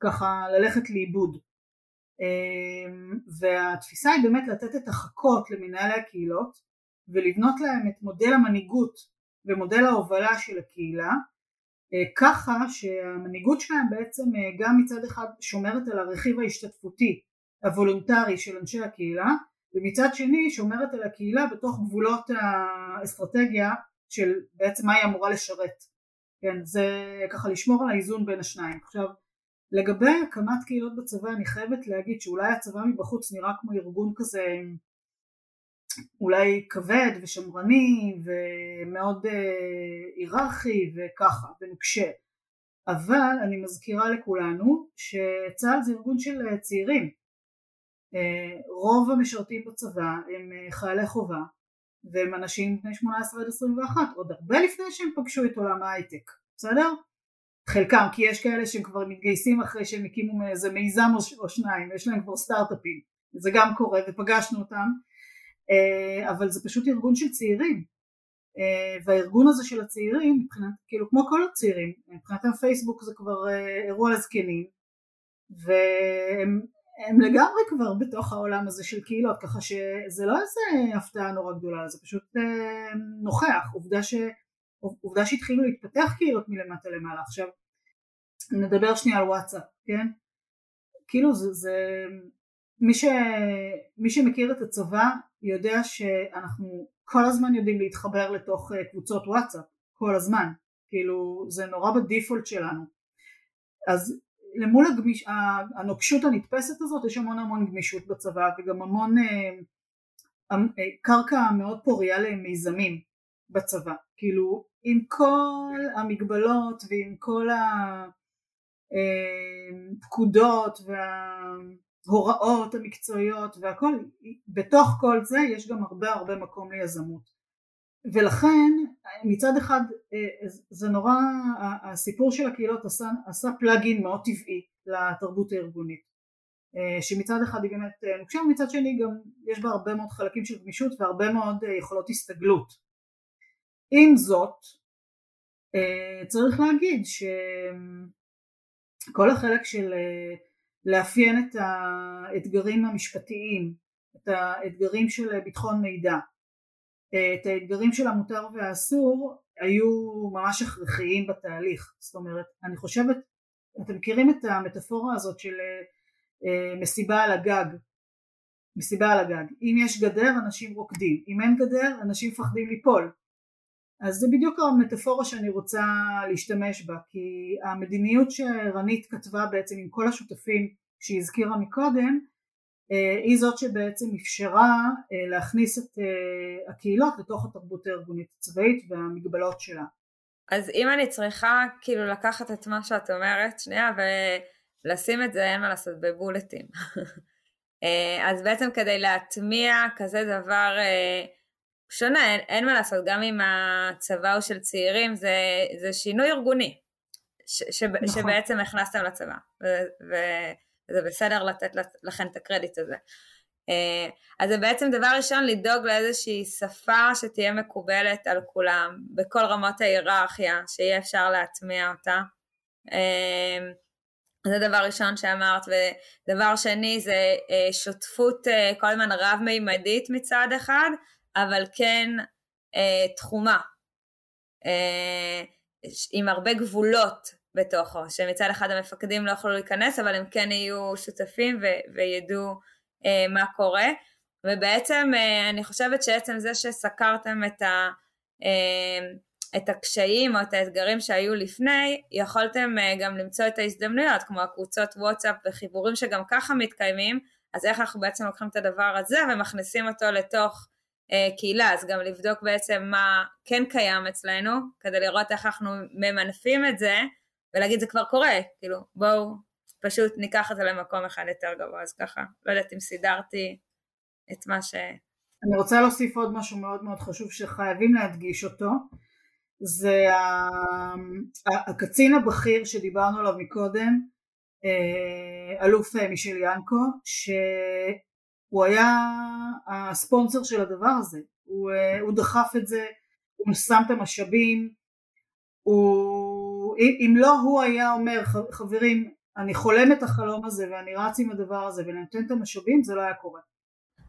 ככה ללכת לאיבוד. אמ, והתפיסה היא באמת לתת את החכות למנהלי הקהילות ולבנות להם את מודל המנהיגות ומודל ההובלה של הקהילה. אה, ככה שהמנהיגות שלהם בעצם אה, גם מצד אחד שומרת על הרכיב ההשתתפותי הוולונטרי של אנשי הקהילה ומצד שני שומרת על הקהילה בתוך גבולות האסטרטגיה של בעצם מה היא אמורה לשרת. כן זה ככה לשמור על האיזון בין השניים. עכשיו לגבי הקמת קהילות בצבא אני חייבת להגיד שאולי הצבא מבחוץ נראה כמו ארגון כזה אולי כבד ושמרני ומאוד היררכי וככה ונוקשה. אבל אני מזכירה לכולנו שצה"ל זה ארגון של צעירים. רוב המשרתים בצבא הם חיילי חובה והם אנשים בני 18 עד 21 עוד הרבה לפני שהם פגשו את עולם ההייטק בסדר? חלקם כי יש כאלה שהם כבר מתגייסים אחרי שהם הקימו איזה מיזם או שניים יש להם כבר סטארט-אפים. זה גם קורה ופגשנו אותם. אה, אבל זה פשוט ארגון של צעירים. אה, והארגון הזה של הצעירים מבחינת כאילו כמו כל הצעירים מבחינת הפייסבוק זה כבר אה, אירוע לזקנים והם לגמרי כבר בתוך העולם הזה של קהילות ככה שזה לא איזה הפתעה נורא גדולה זה פשוט נוכח. עובדה ש... עובדה שהתחילו להתפתח קהילות מלמטה למעלה. עכשיו נדבר שנייה על וואטסאפ כן? כאילו זה, זה מי, ש, מי שמכיר את הצבא יודע שאנחנו כל הזמן יודעים להתחבר לתוך אה, קבוצות וואטסאפ כל הזמן. כאילו זה נורא בדיפולט שלנו. אז למול הגמיש, הנוקשות הנתפסת הזאת יש המון המון גמישות בצבא וגם המון אה, אה, קרקע מאוד פוריה למיזמים בצבא. כאילו עם כל המגבלות ועם כל הפקודות וההוראות המקצועיות והכל, בתוך כל זה יש גם הרבה הרבה מקום ליזמות. ולכן מצד אחד זה נורא, הסיפור של הקהילות עשה, עשה פלאגין מאוד טבעי לתרבות הארגונית שמצד אחד היא באמת נוקשה ומצד שני גם יש בה הרבה מאוד חלקים של גמישות והרבה מאוד יכולות הסתגלות עם זאת אה, צריך להגיד שכל החלק של אה, לאפיין את האתגרים המשפטיים, את האתגרים של ביטחון מידע, אה, את האתגרים של המותר והאסור היו ממש הכרחיים בתהליך. זאת אומרת אני חושבת אתם מכירים את המטאפורה הזאת של מסיבה על הגג? מסיבה על הגג. אם יש גדר אנשים רוקדים. אם אין גדר אנשים מפחדים ליפול אז זה בדיוק המטאפורה שאני רוצה להשתמש בה כי המדיניות שרנית כתבה בעצם עם כל השותפים שהיא הזכירה מקודם אה, היא זאת שבעצם אפשרה אה, להכניס את אה, הקהילות לתוך התרבות הארגונית הצבאית והמגבלות שלה. אז אם אני צריכה כאילו לקחת את מה שאת אומרת שנייה ולשים את זה אין מה לעשות בבולטים אז בעצם כדי להטמיע כזה דבר שונה, אין, אין מה לעשות, גם אם הצבא הוא של צעירים, זה, זה שינוי ארגוני ש, ש, נכון. שבעצם הכנסתם לצבא, ו, וזה בסדר לתת לכם את הקרדיט הזה. אה, אז זה בעצם דבר ראשון לדאוג לאיזושהי שפה שתהיה מקובלת על כולם, בכל רמות ההיררכיה, שיהיה אפשר להטמיע אותה. אה, זה דבר ראשון שאמרת, ודבר שני זה אה, שותפות כל הזמן רב-מימדית מצד אחד, אבל כן אה, תחומה, אה, עם הרבה גבולות בתוכו, שמצד אחד המפקדים לא יכולו להיכנס, אבל הם כן יהיו שותפים ו- וידעו אה, מה קורה. ובעצם אה, אני חושבת שעצם זה שסקרתם את, ה, אה, את הקשיים או את האתגרים שהיו לפני, יכולתם אה, גם למצוא את ההזדמנויות, כמו הקבוצות וואטסאפ וחיבורים שגם ככה מתקיימים, אז איך אנחנו בעצם לוקחים את הדבר הזה ומכניסים אותו לתוך קהילה, אז גם לבדוק בעצם מה כן קיים אצלנו, כדי לראות איך אנחנו ממנפים את זה, ולהגיד זה כבר קורה, כאילו בואו פשוט ניקח את זה למקום אחד יותר גבוה, אז ככה, לא יודעת אם סידרתי את מה ש... אני רוצה להוסיף עוד משהו מאוד מאוד חשוב שחייבים להדגיש אותו, זה הקצין הבכיר שדיברנו עליו מקודם, אה, אלוף אה, מישל ינקו, ש... הוא היה הספונסר של הדבר הזה, הוא, אה, הוא דחף את זה, הוא שם את המשאבים, הוא, אם לא הוא היה אומר חברים אני חולם את החלום הזה ואני רץ עם הדבר הזה ונותן את המשאבים זה לא היה קורה.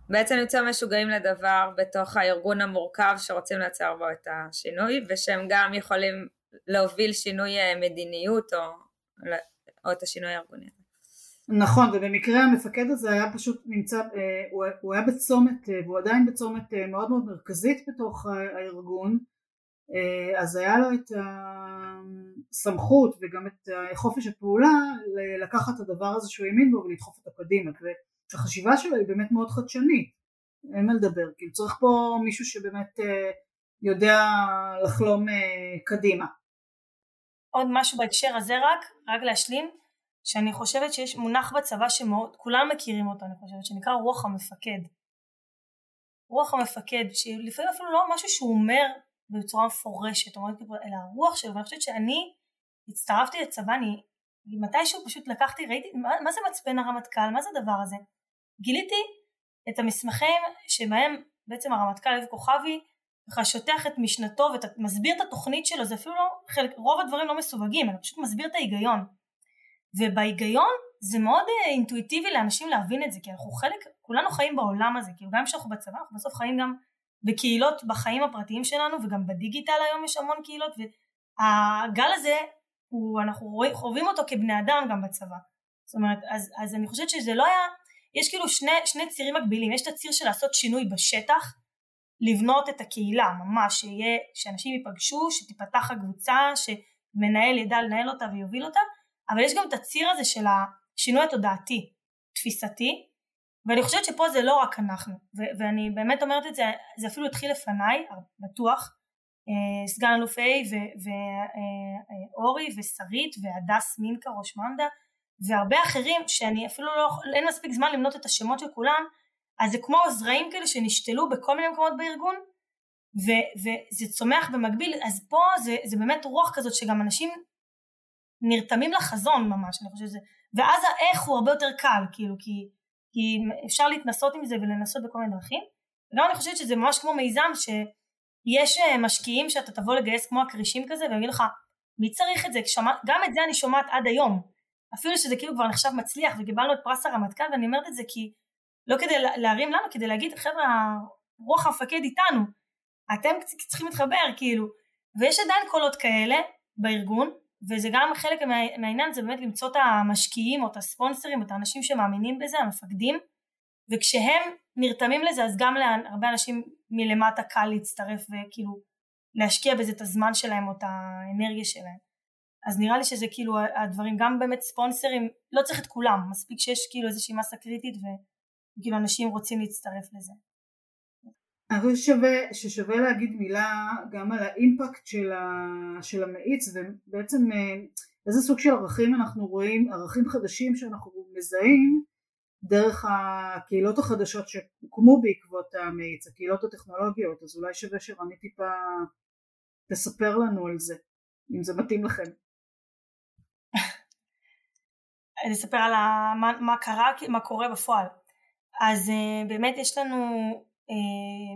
בעצם למצוא משוגעים לדבר בתוך הארגון המורכב שרוצים לייצר בו את השינוי ושהם גם יכולים להוביל שינוי אה, מדיניות או, או את השינוי הארגוני. נכון ובמקרה המפקד הזה היה פשוט נמצא אה, הוא היה בצומת אה, והוא עדיין בצומת אה, מאוד מאוד מרכזית בתוך הארגון. אז היה לו את, ה, סמכות וגם את חופש הפעולה לקחת את הדבר הזה שהוא האמין בו ולדחוף אותו קדימה. והחשיבה שלו היא באמת מאוד חדשנית. אין מה לדבר כאילו צריך פה מישהו שבאמת יודע לחלום קדימה. עוד משהו בהקשר הזה רק, רק להשלים, שאני חושבת שיש מונח בצבא שמאוד, כולם מכירים אותו אני חושבת, שנקרא רוח המפקד. רוח המפקד, שלפעמים אפילו לא משהו שהוא אומר בצורה מפורשת, אלא הרוח שלו, ואני חושבת שאני הצטרפתי לצבא, אני מתישהו פשוט לקחתי, ראיתי, מה, מה זה מצפן הרמטכ"ל, מה זה הדבר הזה? גיליתי את המסמכים שבהם בעצם הרמטכ"ל אביב כוכבי ככה שוטח את משנתו ומסביר את התוכנית שלו, זה אפילו לא, חלק, רוב הדברים לא מסווגים, אלא פשוט מסביר את ההיגיון. ובהיגיון זה מאוד אה, אינטואיטיבי לאנשים להבין את זה, כי אנחנו חלק, כולנו חיים בעולם הזה, כאילו גם כשאנחנו בצבא, אנחנו בסוף חיים גם בקהילות בחיים הפרטיים שלנו, וגם בדיגיטל היום יש המון קהילות, והגל הזה, הוא, אנחנו רואים, חווים אותו כבני אדם גם בצבא. זאת אומרת, אז, אז אני חושבת שזה לא היה, יש כאילו שני, שני צירים מקבילים, יש את הציר של לעשות שינוי בשטח, לבנות את הקהילה ממש, שיהיה, שאנשים ייפגשו, שתיפתח הקבוצה, שמנהל ידע לנהל אותה ויוביל אותה, אבל יש גם את הציר הזה של השינוי התודעתי, תפיסתי, ואני חושבת שפה זה לא רק אנחנו, ו- ואני באמת אומרת את זה, זה אפילו התחיל לפניי, בטוח, אה, סגן אלוף A ואורי אה, ושרית והדס מינקה ראש מנדה והרבה אחרים שאני אפילו לא, אין מספיק זמן למנות את השמות של כולם אז זה כמו זרעים כאלה שנשתלו בכל מיני מקומות בארגון ו- וזה צומח במקביל אז פה זה, זה באמת רוח כזאת שגם אנשים נרתמים לחזון ממש אני חושבת שזה ואז האיך הוא הרבה יותר קל כאילו כי, כי אפשר להתנסות עם זה ולנסות בכל מיני דרכים. וגם אני חושבת שזה ממש כמו מיזם שיש אה, משקיעים שאתה תבוא לגייס כמו הכרישים כזה ויגיד לך מי צריך את זה? שומע, גם את זה אני שומעת עד היום. אפילו שזה כאילו כבר נחשב מצליח וקיבלנו את פרס הרמטכ"ל ואני אומרת את זה כי לא כדי להרים לנו, כדי להגיד חבר'ה רוח המפקד איתנו, אתם צריכים להתחבר כאילו, ויש עדיין קולות כאלה בארגון, וזה גם חלק מהעניין זה באמת למצוא את המשקיעים או את הספונסרים, את האנשים שמאמינים בזה, המפקדים, וכשהם נרתמים לזה אז גם להרבה אנשים מלמטה קל להצטרף וכאילו להשקיע בזה את הזמן שלהם או את האנרגיה שלהם. אז נראה לי שזה כאילו הדברים, גם באמת ספונסרים, לא צריך את כולם, מספיק שיש כאילו איזושהי מסה קריטית ו... כאילו אנשים רוצים להצטרף לזה. אני חושבת ששווה, להגיד מילה גם על האימפקט של, ה, של המאיץ ובעצם אה, איזה סוג של ערכים אנחנו רואים, ערכים חדשים שאנחנו מזהים דרך הקהילות החדשות שהוקמו בעקבות המאיץ, הקהילות הטכנולוגיות, אז אולי שווה שרני טיפה תספר לנו על זה, אם זה מתאים לכם. אני אספר על מה, מה קרה, מה קורה בפועל. אז uh, באמת יש לנו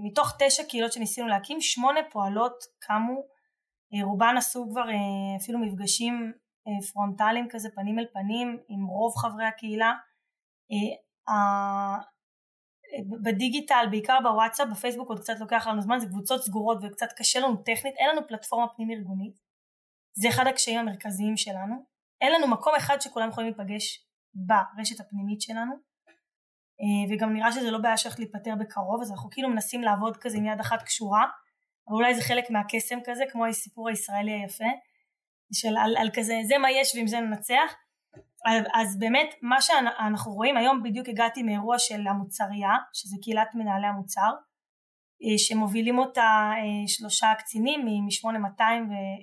מתוך תשע קהילות שניסינו להקים שמונה פועלות קמו. uh, רובן עשו כבר uh, אפילו מפגשים פרונטליים כזה פנים אל פנים עם רוב חברי הקהילה. בדיגיטל בעיקר בוואטסאפ בפייסבוק עוד קצת לוקח לנו זמן זה קבוצות סגורות וקצת קשה לנו טכנית אין לנו פלטפורמה פנים ארגונית. זה אחד הקשיים המרכזיים שלנו. אין לנו מקום אחד שכולם יכולים להיפגש ברשת הפנימית שלנו. אה, וגם נראה שזה לא בעיה שהולכת להיפתר בקרוב אז אנחנו כאילו מנסים לעבוד כזה עם יד אחת קשורה אבל אולי זה חלק מהקסם כזה כמו הסיפור הישראלי היפה של על, על כזה זה מה יש ועם זה ננצח אז באמת מה שאנחנו רואים היום בדיוק הגעתי מאירוע של המוצריה שזה קהילת מנהלי המוצר אה, שמובילים אותה אה, שלושה קצינים מ-8200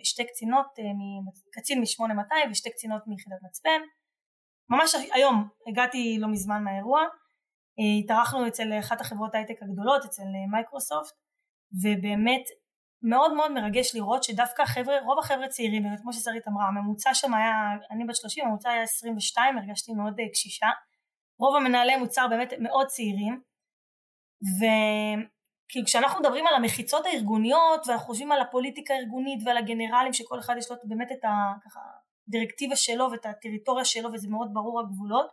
ושתי קצינות, קצין מ-8200 ושתי קצינות מיחידת מצפן. ממש היום הגעתי לא מזמן מהאירוע אה, התארחנו אצל אחת החברות הייטק הגדולות, אצל אה, מייקרוסופט, ובאמת מאוד מאוד מרגש לראות שדווקא החבר'ה, רוב החבר'ה צעירים, באמת כמו ששרית אמרה, הממוצע שם היה, אני בת 30, הממוצע היה 22, הרגשתי מאוד אה, קשישה, רוב המנהלי מוצר באמת מאוד צעירים, וכאילו כשאנחנו מדברים על המחיצות הארגוניות ואנחנו חושבים על הפוליטיקה הארגונית ועל הגנרלים שכל אחד יש לו באמת את הדירקטיבה שלו ואת הטריטוריה שלו וזה מאוד ברור הגבולות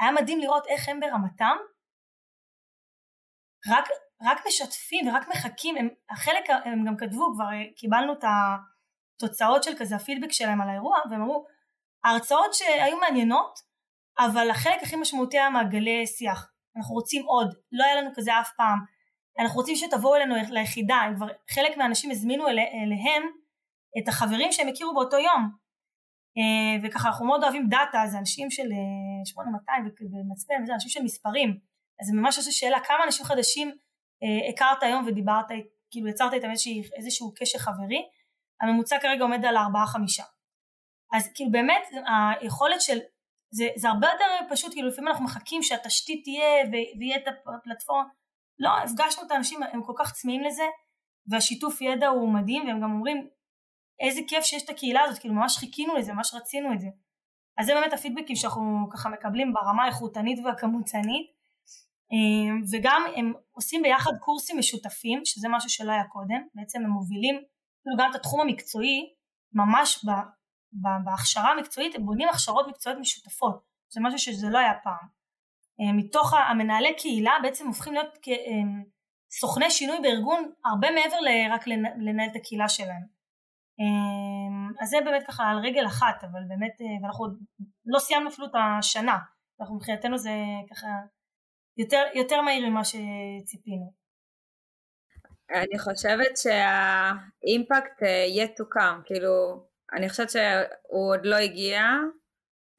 היה מדהים לראות איך הם ברמתם. רק, רק משתפים ורק מחכים, הם, החלק, הם גם כתבו, כבר קיבלנו את התוצאות של כזה הפידבק שלהם על האירוע והם אמרו ההרצאות שהיו מעניינות אבל החלק הכי משמעותי היה מעגלי שיח, אנחנו רוצים עוד, לא היה לנו כזה אף פעם, אנחנו רוצים שתבואו אלינו ליחידה, כבר חלק מהאנשים הזמינו אל, אליהם את החברים שהם הכירו באותו יום. וככה אנחנו מאוד אוהבים דאטה, זה אנשים של 8200 ומצפן, וזה אנשים של מספרים. אז זה ממש עושה שאלה כמה אנשים חדשים הכרת היום ודיברת, כאילו יצרת איתם איזשהו קשר חברי, הממוצע כרגע עומד על 4-5. אז כאילו באמת היכולת של זה, זה הרבה יותר פשוט, כאילו לפעמים אנחנו מחכים שהתשתית תהיה ויהיה את הפלטפורמה, לא, הפגשנו את האנשים, הם כל כך צמאים לזה, והשיתוף ידע הוא מדהים, והם גם אומרים, איזה כיף שיש את הקהילה הזאת, כאילו ממש חיכינו לזה, ממש רצינו את זה. אז זה באמת הפידבקים שאנחנו ככה מקבלים ברמה האיכותנית והכמותנית, אמ, וגם הם עושים ביחד קורסים משותפים, שזה משהו שלא היה קודם, בעצם הם מובילים, כאילו גם את התחום המקצועי, ממש בהכשרה המקצועית הם בונים הכשרות מקצועיות משותפות, זה משהו שזה לא היה פעם. אה, מתוך המנהלי קהילה בעצם הופכים להיות אה, סוכני שינוי בארגון הרבה מעבר לרק לנהל את הקהילה שלהם. אה, אז זה באמת ככה על רגל אחת, אבל באמת, ואנחנו לא סיימנו אפילו את השנה, אנחנו מבחינתנו זה ככה יותר, יותר מהיר ממה שציפינו. אני חושבת שהאימפקט to come, כאילו אני חושבת שהוא עוד לא הגיע,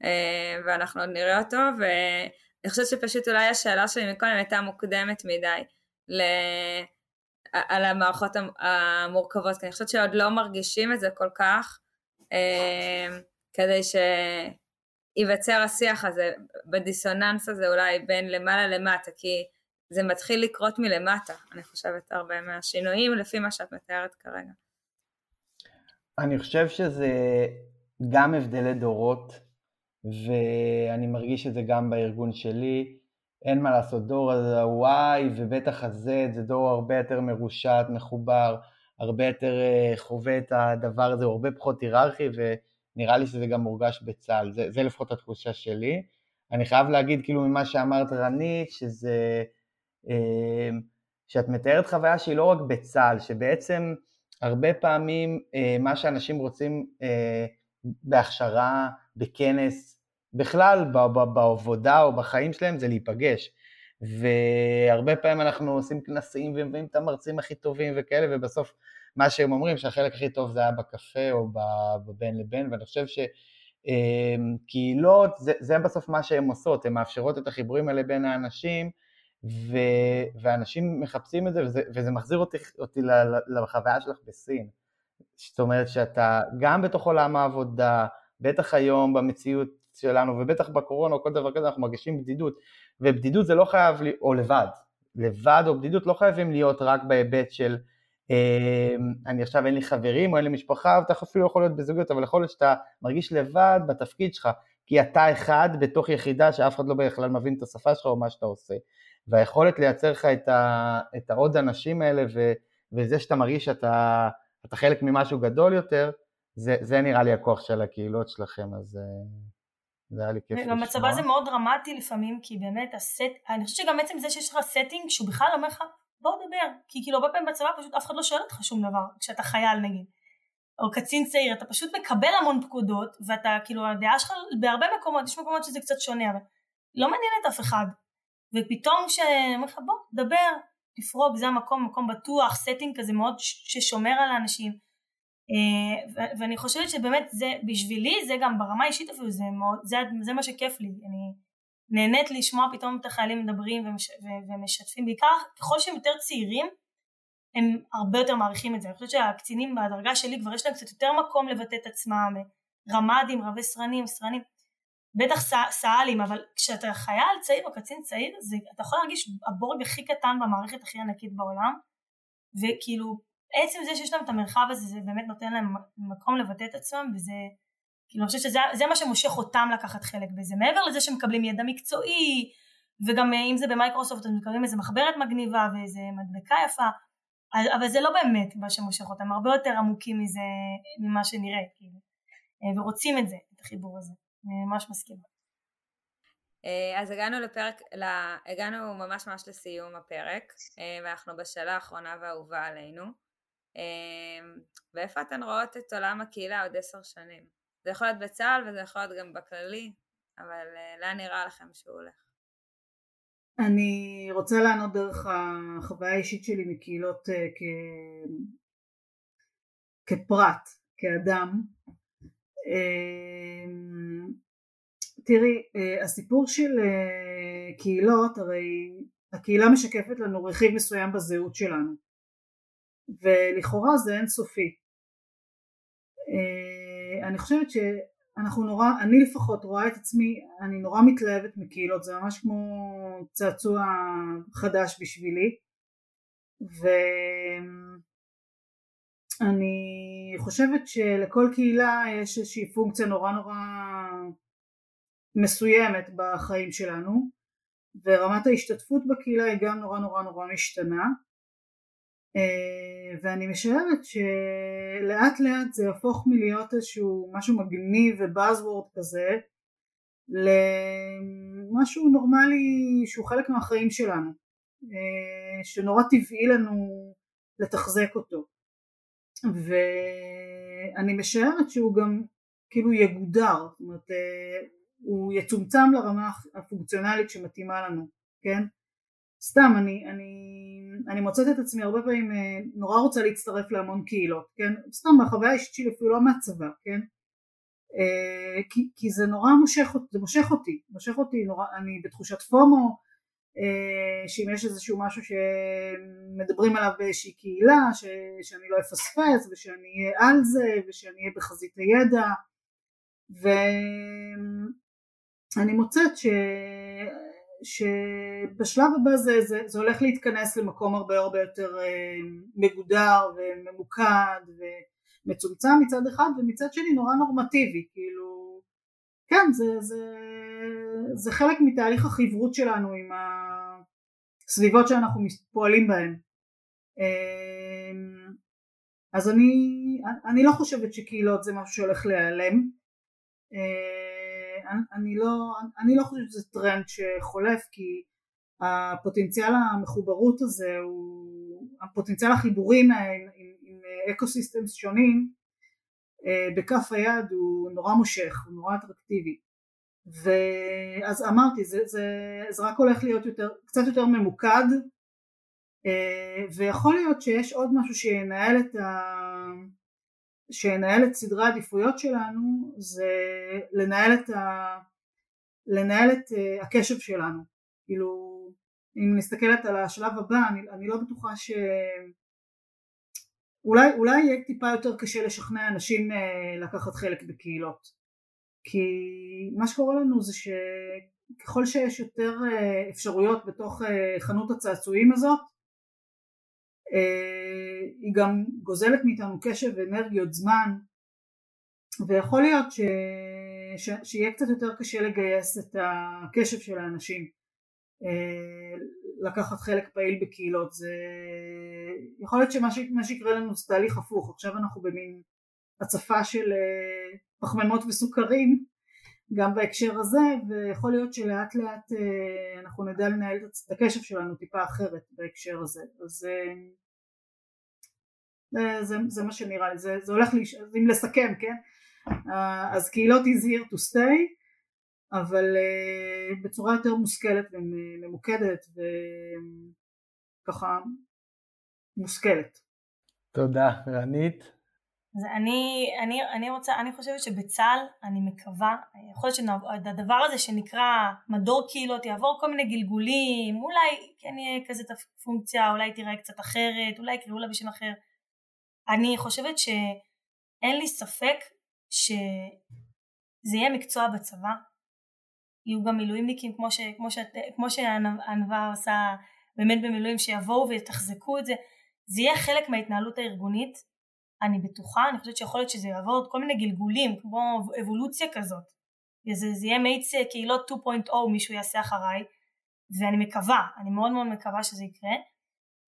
אה, ואנחנו עוד נראה אותו, ואני חושבת שפשוט אולי השאלה שלי מקודם הייתה מוקדמת מדי ל... על המערכות המורכבות, כי אני חושבת שעוד לא מרגישים את זה כל כך, אה, כדי שייווצר השיח הזה, בדיסוננס הזה אולי בין למעלה למטה, כי זה מתחיל לקרות מלמטה, אני חושבת, הרבה מהשינויים לפי מה שאת מתארת כרגע. אני חושב שזה גם הבדלי דורות, ואני מרגיש את זה גם בארגון שלי. אין מה לעשות, דור ה-Y ובטח ה-Z זה דור הרבה יותר מרושת, מחובר, הרבה יותר אה, חווה את הדבר הזה, הוא הרבה פחות היררכי, ונראה לי שזה גם מורגש בצה"ל, זה, זה לפחות התחושה שלי. אני חייב להגיד, כאילו, ממה שאמרת רנית, שזה... אה, שאת מתארת חוויה שהיא לא רק בצה"ל, שבעצם הרבה פעמים אה, מה שאנשים רוצים בהכשרה, בכנס, בכלל בעבודה או בחיים שלהם זה להיפגש. והרבה פעמים אנחנו עושים כנסים ומביאים את המרצים הכי טובים וכאלה, ובסוף מה שהם אומרים שהחלק הכי טוב זה היה בקפה או בבין לבין, ואני חושב שקהילות, זה, זה בסוף מה שהן עושות, הן מאפשרות את החיבורים האלה בין האנשים, ו, ואנשים מחפשים את זה, וזה, וזה מחזיר אותי, אותי לחוויה שלך בסין. זאת אומרת שאתה גם בתוך עולם העבודה, בטח היום במציאות שלנו, ובטח בקורונה או כל דבר כזה, אנחנו מרגישים בדידות, ובדידות זה לא חייב, או לבד, לבד או בדידות לא חייבים להיות רק בהיבט של אה, אני עכשיו אין לי חברים או אין לי משפחה, ואתה אפילו יכול להיות בזוגיות, אבל יכול להיות שאתה מרגיש לבד בתפקיד שלך, כי אתה אחד בתוך יחידה שאף אחד לא בכלל מבין את השפה שלך או מה שאתה עושה. והיכולת לייצר לך את, ה, את העוד אנשים האלה ו, וזה שאתה מרגיש שאתה אתה חלק ממשהו גדול יותר, זה, זה נראה לי הכוח של הקהילות שלכם, אז אה, זה היה לי כיף לשמוע. הצבא זה מאוד דרמטי לפעמים, כי באמת הסט, אני חושבת שגם עצם זה שיש לך setting שהוא בכלל אומר לך בוא נדבר, כי כאילו הרבה פעמים בצבא פשוט אף אחד לא שואל אותך שום דבר, כשאתה חייל נגיד, או קצין צעיר, אתה פשוט מקבל המון פקודות, ואתה כאילו הדעה שלך בהרבה מקומות, יש מקומות שזה קצת שונה, אבל לא מעניין את אף אחד, ופתאום כשאומר לך בוא דבר תפרוק זה המקום מקום בטוח setting כזה מאוד ששומר על האנשים ואני חושבת שבאמת זה בשבילי זה גם ברמה האישית אפילו זה, מאוד, זה, זה מה שכיף לי. אני נהנית לשמוע פתאום את החיילים מדברים ומש, ומשתפים. בעיקר ככל שהם יותר צעירים הם הרבה יותר מעריכים את זה. אני חושבת שהקצינים בדרגה שלי כבר יש להם קצת יותר מקום לבטא את עצמם. רמ"דים רבי סרנים סרנים. בטח סא"לים, אבל כשאתה חייל צעיר או קצין צעיר, זה, אתה יכול להרגיש הבורג הכי קטן במערכת הכי ענקית בעולם, וכאילו עצם זה שיש להם את המרחב הזה, זה באמת נותן להם מקום לבטא את עצמם, וזה, כאילו אני חושבת שזה מה שמושך אותם לקחת חלק בזה, מעבר לזה שהם מקבלים ידע מקצועי, וגם אם זה במייקרוסופט הם מקבלים איזה מחברת מגניבה ואיזה מדבקה יפה, אבל זה לא באמת מה שמושך אותם, הרבה יותר עמוקים מזה, ממה שנראה, כאילו, ורוצים את זה, את החיבור הזה. אני ממש מסכימה. אה, אז הגענו לפרק, הגענו ממש ממש לסיום הפרק, אה, ואנחנו בשאלה האחרונה והאהובה עלינו. אה, ואיפה אתן רואות את עולם הקהילה עוד עשר שנים? זה יכול להיות בצה"ל וזה יכול להיות גם בכללי, אבל לאן נראה לכם שהוא הולך? אני רוצה לענות דרך החוויה האישית שלי מקהילות כ... כפרט. כאדם. אמ, תראי, אה, הסיפור של אה, קהילות, הרי הקהילה משקפת לנו רכיב מסוים בזהות שלנו, ולכאורה זה אינסופי. אה, אני חושבת שאנחנו נורא, אני לפחות רואה את עצמי, אני נורא מתלהבת מקהילות, זה ממש כמו צעצוע חדש בשבילי, ואני חושבת שלכל קהילה יש איזושהי פונקציה נורא נורא מסוימת בחיים שלנו ורמת ההשתתפות בקהילה היא גם נורא נורא נורא משתנה ואני משערת שלאט לאט זה יהפוך מלהיות איזשהו משהו מגניב ובאזוורד כזה למשהו נורמלי שהוא חלק מהחיים שלנו אה, שנורא טבעי לנו לתחזק אותו ואני משערת שהוא גם כאילו יגודר זאת אומרת אה, הוא יצומצם לרמה הפונקציונלית שמתאימה לנו, כן? סתם, אני, אני, אני מוצאת את עצמי הרבה פעמים אה, נורא רוצה להצטרף להמון קהילות, כן? סתם בחוויה האישית שלי אפילו לא מהצבא, כן? אה, כי, כי זה נורא מושך, זה מושך אותי, מושך אותי נורא, אני בתחושת פומו, אה, שאם יש איזשהו משהו שמדברים עליו באיזושהי קהילה, ש, שאני לא אפספס ושאני אהיה על זה ושאני אהיה בחזית הידע ו... אני מוצאת ש... שבשלב הבא זה, זה, זה הולך להתכנס למקום הרבה הרבה יותר אה, מגודר וממוקד ומצומצם מצד אחד ומצד שני נורא נורמטיבי כאילו כן זה, זה, זה חלק מתהליך החברות שלנו עם הסביבות שאנחנו פועלים בהן. אה, אז אני, אני לא חושבת שקהילות זה משהו שהולך להיעלם. אה, אני לא, אני לא חושבת שזה טרנד שחולף כי הפוטנציאל המחוברות הזה הוא, הפוטנציאל החיבורים עם, עם, עם ecosystems שונים אה, בכף היד הוא נורא מושך, הוא נורא אטרקטיבי. ואז אמרתי זה, זה, זה רק הולך להיות יותר, קצת יותר ממוקד אה, ויכול להיות שיש עוד משהו שינהל את ה... שינהל את סדרי העדיפויות שלנו זה לנהל את, ה... לנהל את uh, הקשב שלנו. כאילו אם נסתכלת על השלב הבא אני, אני לא בטוחה ש... אולי, אולי יהיה טיפה יותר קשה לשכנע אנשים uh, לקחת חלק בקהילות. כי מה שקורה לנו זה שככל שיש יותר uh, אפשרויות בתוך חנות הצעצועים הזאת אה, היא גם גוזלת מאיתנו קשב ואנרגיות זמן ויכול להיות ש... ש... שיהיה קצת יותר קשה לגייס את הקשב של האנשים. אה, לקחת חלק פעיל בקהילות זה יכול להיות שמה ש... שיקרה לנו זה תהליך הפוך. עכשיו אנחנו במין הצפה של אה, פחמימות וסוכרים גם בהקשר הזה ויכול להיות שלאט לאט אנחנו נדע לנהל את הקשב שלנו טיפה אחרת בהקשר הזה. אז זה, זה, מה שנראה לי, זה, זה הולך, לי, אם לסכם, כן? אה, אז קהילות is here to stay, אבל uh, בצורה יותר מושכלת וממוקדת וככה מושכלת. תודה, רנית. אז אני, אני, אני רוצה, אני חושבת שבצה"ל, אני מקווה, יכול להיות שהדבר הזה שנקרא מדור קהילות יעבור כל מיני גלגולים, אולי כן יהיה כזה את הפונקציה, אולי תראה קצת אחרת, אולי יקראו לה בשם אחר, אני חושבת שאין לי ספק שזה יהיה מקצוע בצבא, יהיו גם מילואימניקים כמו, ש, כמו, שאת, כמו שענווה עושה באמת במילואים שיבואו ויתחזקו את זה, זה יהיה חלק מההתנהלות הארגונית, אני בטוחה, אני חושבת שיכול להיות שזה יעבור עוד כל מיני גלגולים כמו אבולוציה כזאת, זה, זה יהיה מאיץ קהילות 2.0 מישהו יעשה אחריי. ואני מקווה, אני מאוד מאוד מקווה שזה יקרה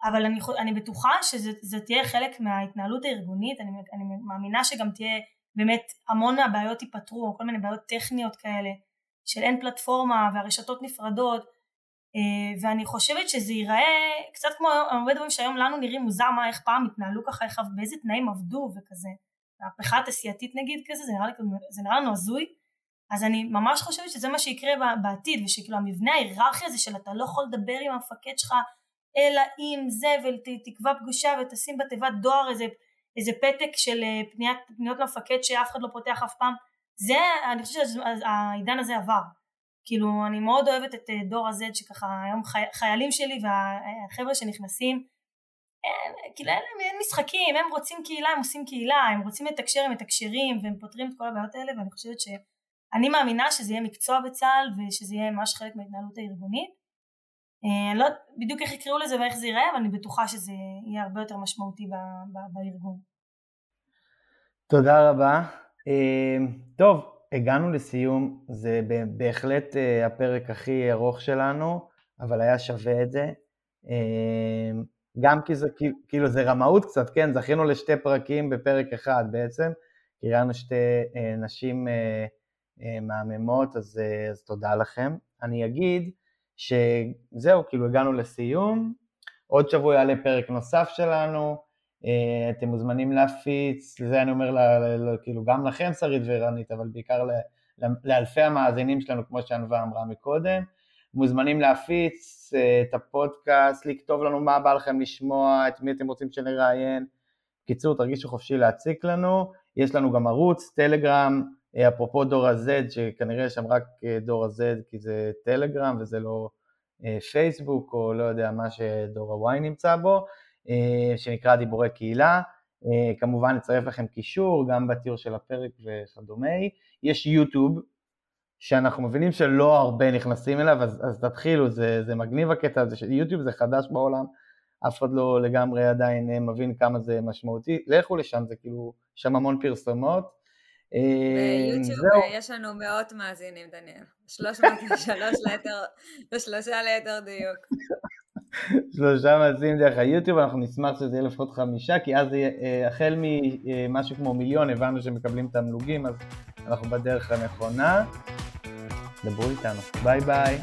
אבל אני, אני בטוחה שזה תהיה חלק מההתנהלות הארגונית, אני, אני מאמינה שגם תהיה באמת המון מהבעיות ייפתרו, כל מיני בעיות טכניות כאלה של אין פלטפורמה והרשתות נפרדות אה, ואני חושבת שזה ייראה קצת כמו הרבה דברים שהיום לנו נראים מוזר מה איך פעם התנהלו ככה, איך, באיזה תנאים עבדו וכזה, המהפכה התעשייתית נגיד כזה, זה נראה, זה נראה לנו הזוי. אז אני ממש חושבת שזה מה שיקרה בעתיד ושכאילו המבנה ההיררכי הזה של אתה לא יכול לדבר עם המפקד שלך אלא אם זה ותקבע פגישה ותשים בתיבת דואר איזה איזה פתק של פניית, פניות למפקד שאף אחד לא פותח אף פעם, זה, אני חושבת שהעידן הזה עבר. כאילו אני מאוד אוהבת את דור ה-Z שככה היום חי, חיילים שלי והחבר'ה שנכנסים אין, כאילו אין להם אין משחקים, הם רוצים קהילה, הם עושים קהילה, הם רוצים לתקשר, הם מתקשרים והם פותרים את כל הבעיות האלה ואני חושבת שאני מאמינה שזה יהיה מקצוע בצה"ל ושזה יהיה ממש חלק מההתנהלות הארגונית. אה, אני לא יודעת בדיוק איך יקראו לזה ואיך זה ייראה, אבל אני בטוחה שזה יהיה הרבה יותר משמעותי בארגון. תודה רבה. אה, טוב, הגענו לסיום, זה בהחלט אה, הפרק הכי ארוך שלנו, אבל היה שווה את זה. גם כי זה כאילו זה רמאות קצת, כן, זכינו לשתי פרקים בפרק אחד בעצם, כי ראינו שתי אה, נשים אה, אה, מהממות, אז, אה, אז תודה לכם. אני אגיד שזהו, כאילו הגענו לסיום, עוד שבוע יעלה פרק נוסף שלנו, אה, אתם מוזמנים להפיץ, זה אני אומר ל, ל, ל, כאילו גם לכם שרית ורנית, אבל בעיקר ל, ל, לאלפי המאזינים שלנו, כמו שענווה אמרה מקודם. מוזמנים להפיץ אה, את הפודקאסט, לכתוב לנו מה בא לכם לשמוע, את מי אתם רוצים שנראיין. בקיצור, תרגישו חופשי להציק לנו. יש לנו גם ערוץ, טלגרם, אפרופו דור ה-Z, שכנראה שם רק אה, דור ה-Z כי זה טלגרם וזה לא פייסבוק או לא יודע מה שדור ה-Y נמצא בו, שנקרא דיבורי קהילה. כמובן נצרף לכם קישור גם בתיאור של הפרק וכדומה. יש יוטיוב, שאנחנו מבינים שלא הרבה נכנסים אליו, אז, אז תתחילו, זה, זה מגניב הקטע הזה, שיוטיוב זה חדש בעולם, אף אחד לא לגמרי עדיין אה, מבין כמה זה משמעותי, לכו לשם, זה כאילו, שם המון פרסומות. אה, ביוטיוב יש לנו מאות מאזינים, דניאל, 303 ליתר, ושלושה ליתר דיוק. שלושה מאזינים דרך היוטיוב, אנחנו נשמח שזה יהיה לפחות חמישה, כי אז אה, החל ממשהו כמו מיליון הבנו שמקבלים תמלוגים, אז אנחנו בדרך הנכונה. דברו איתנו. ביי ביי.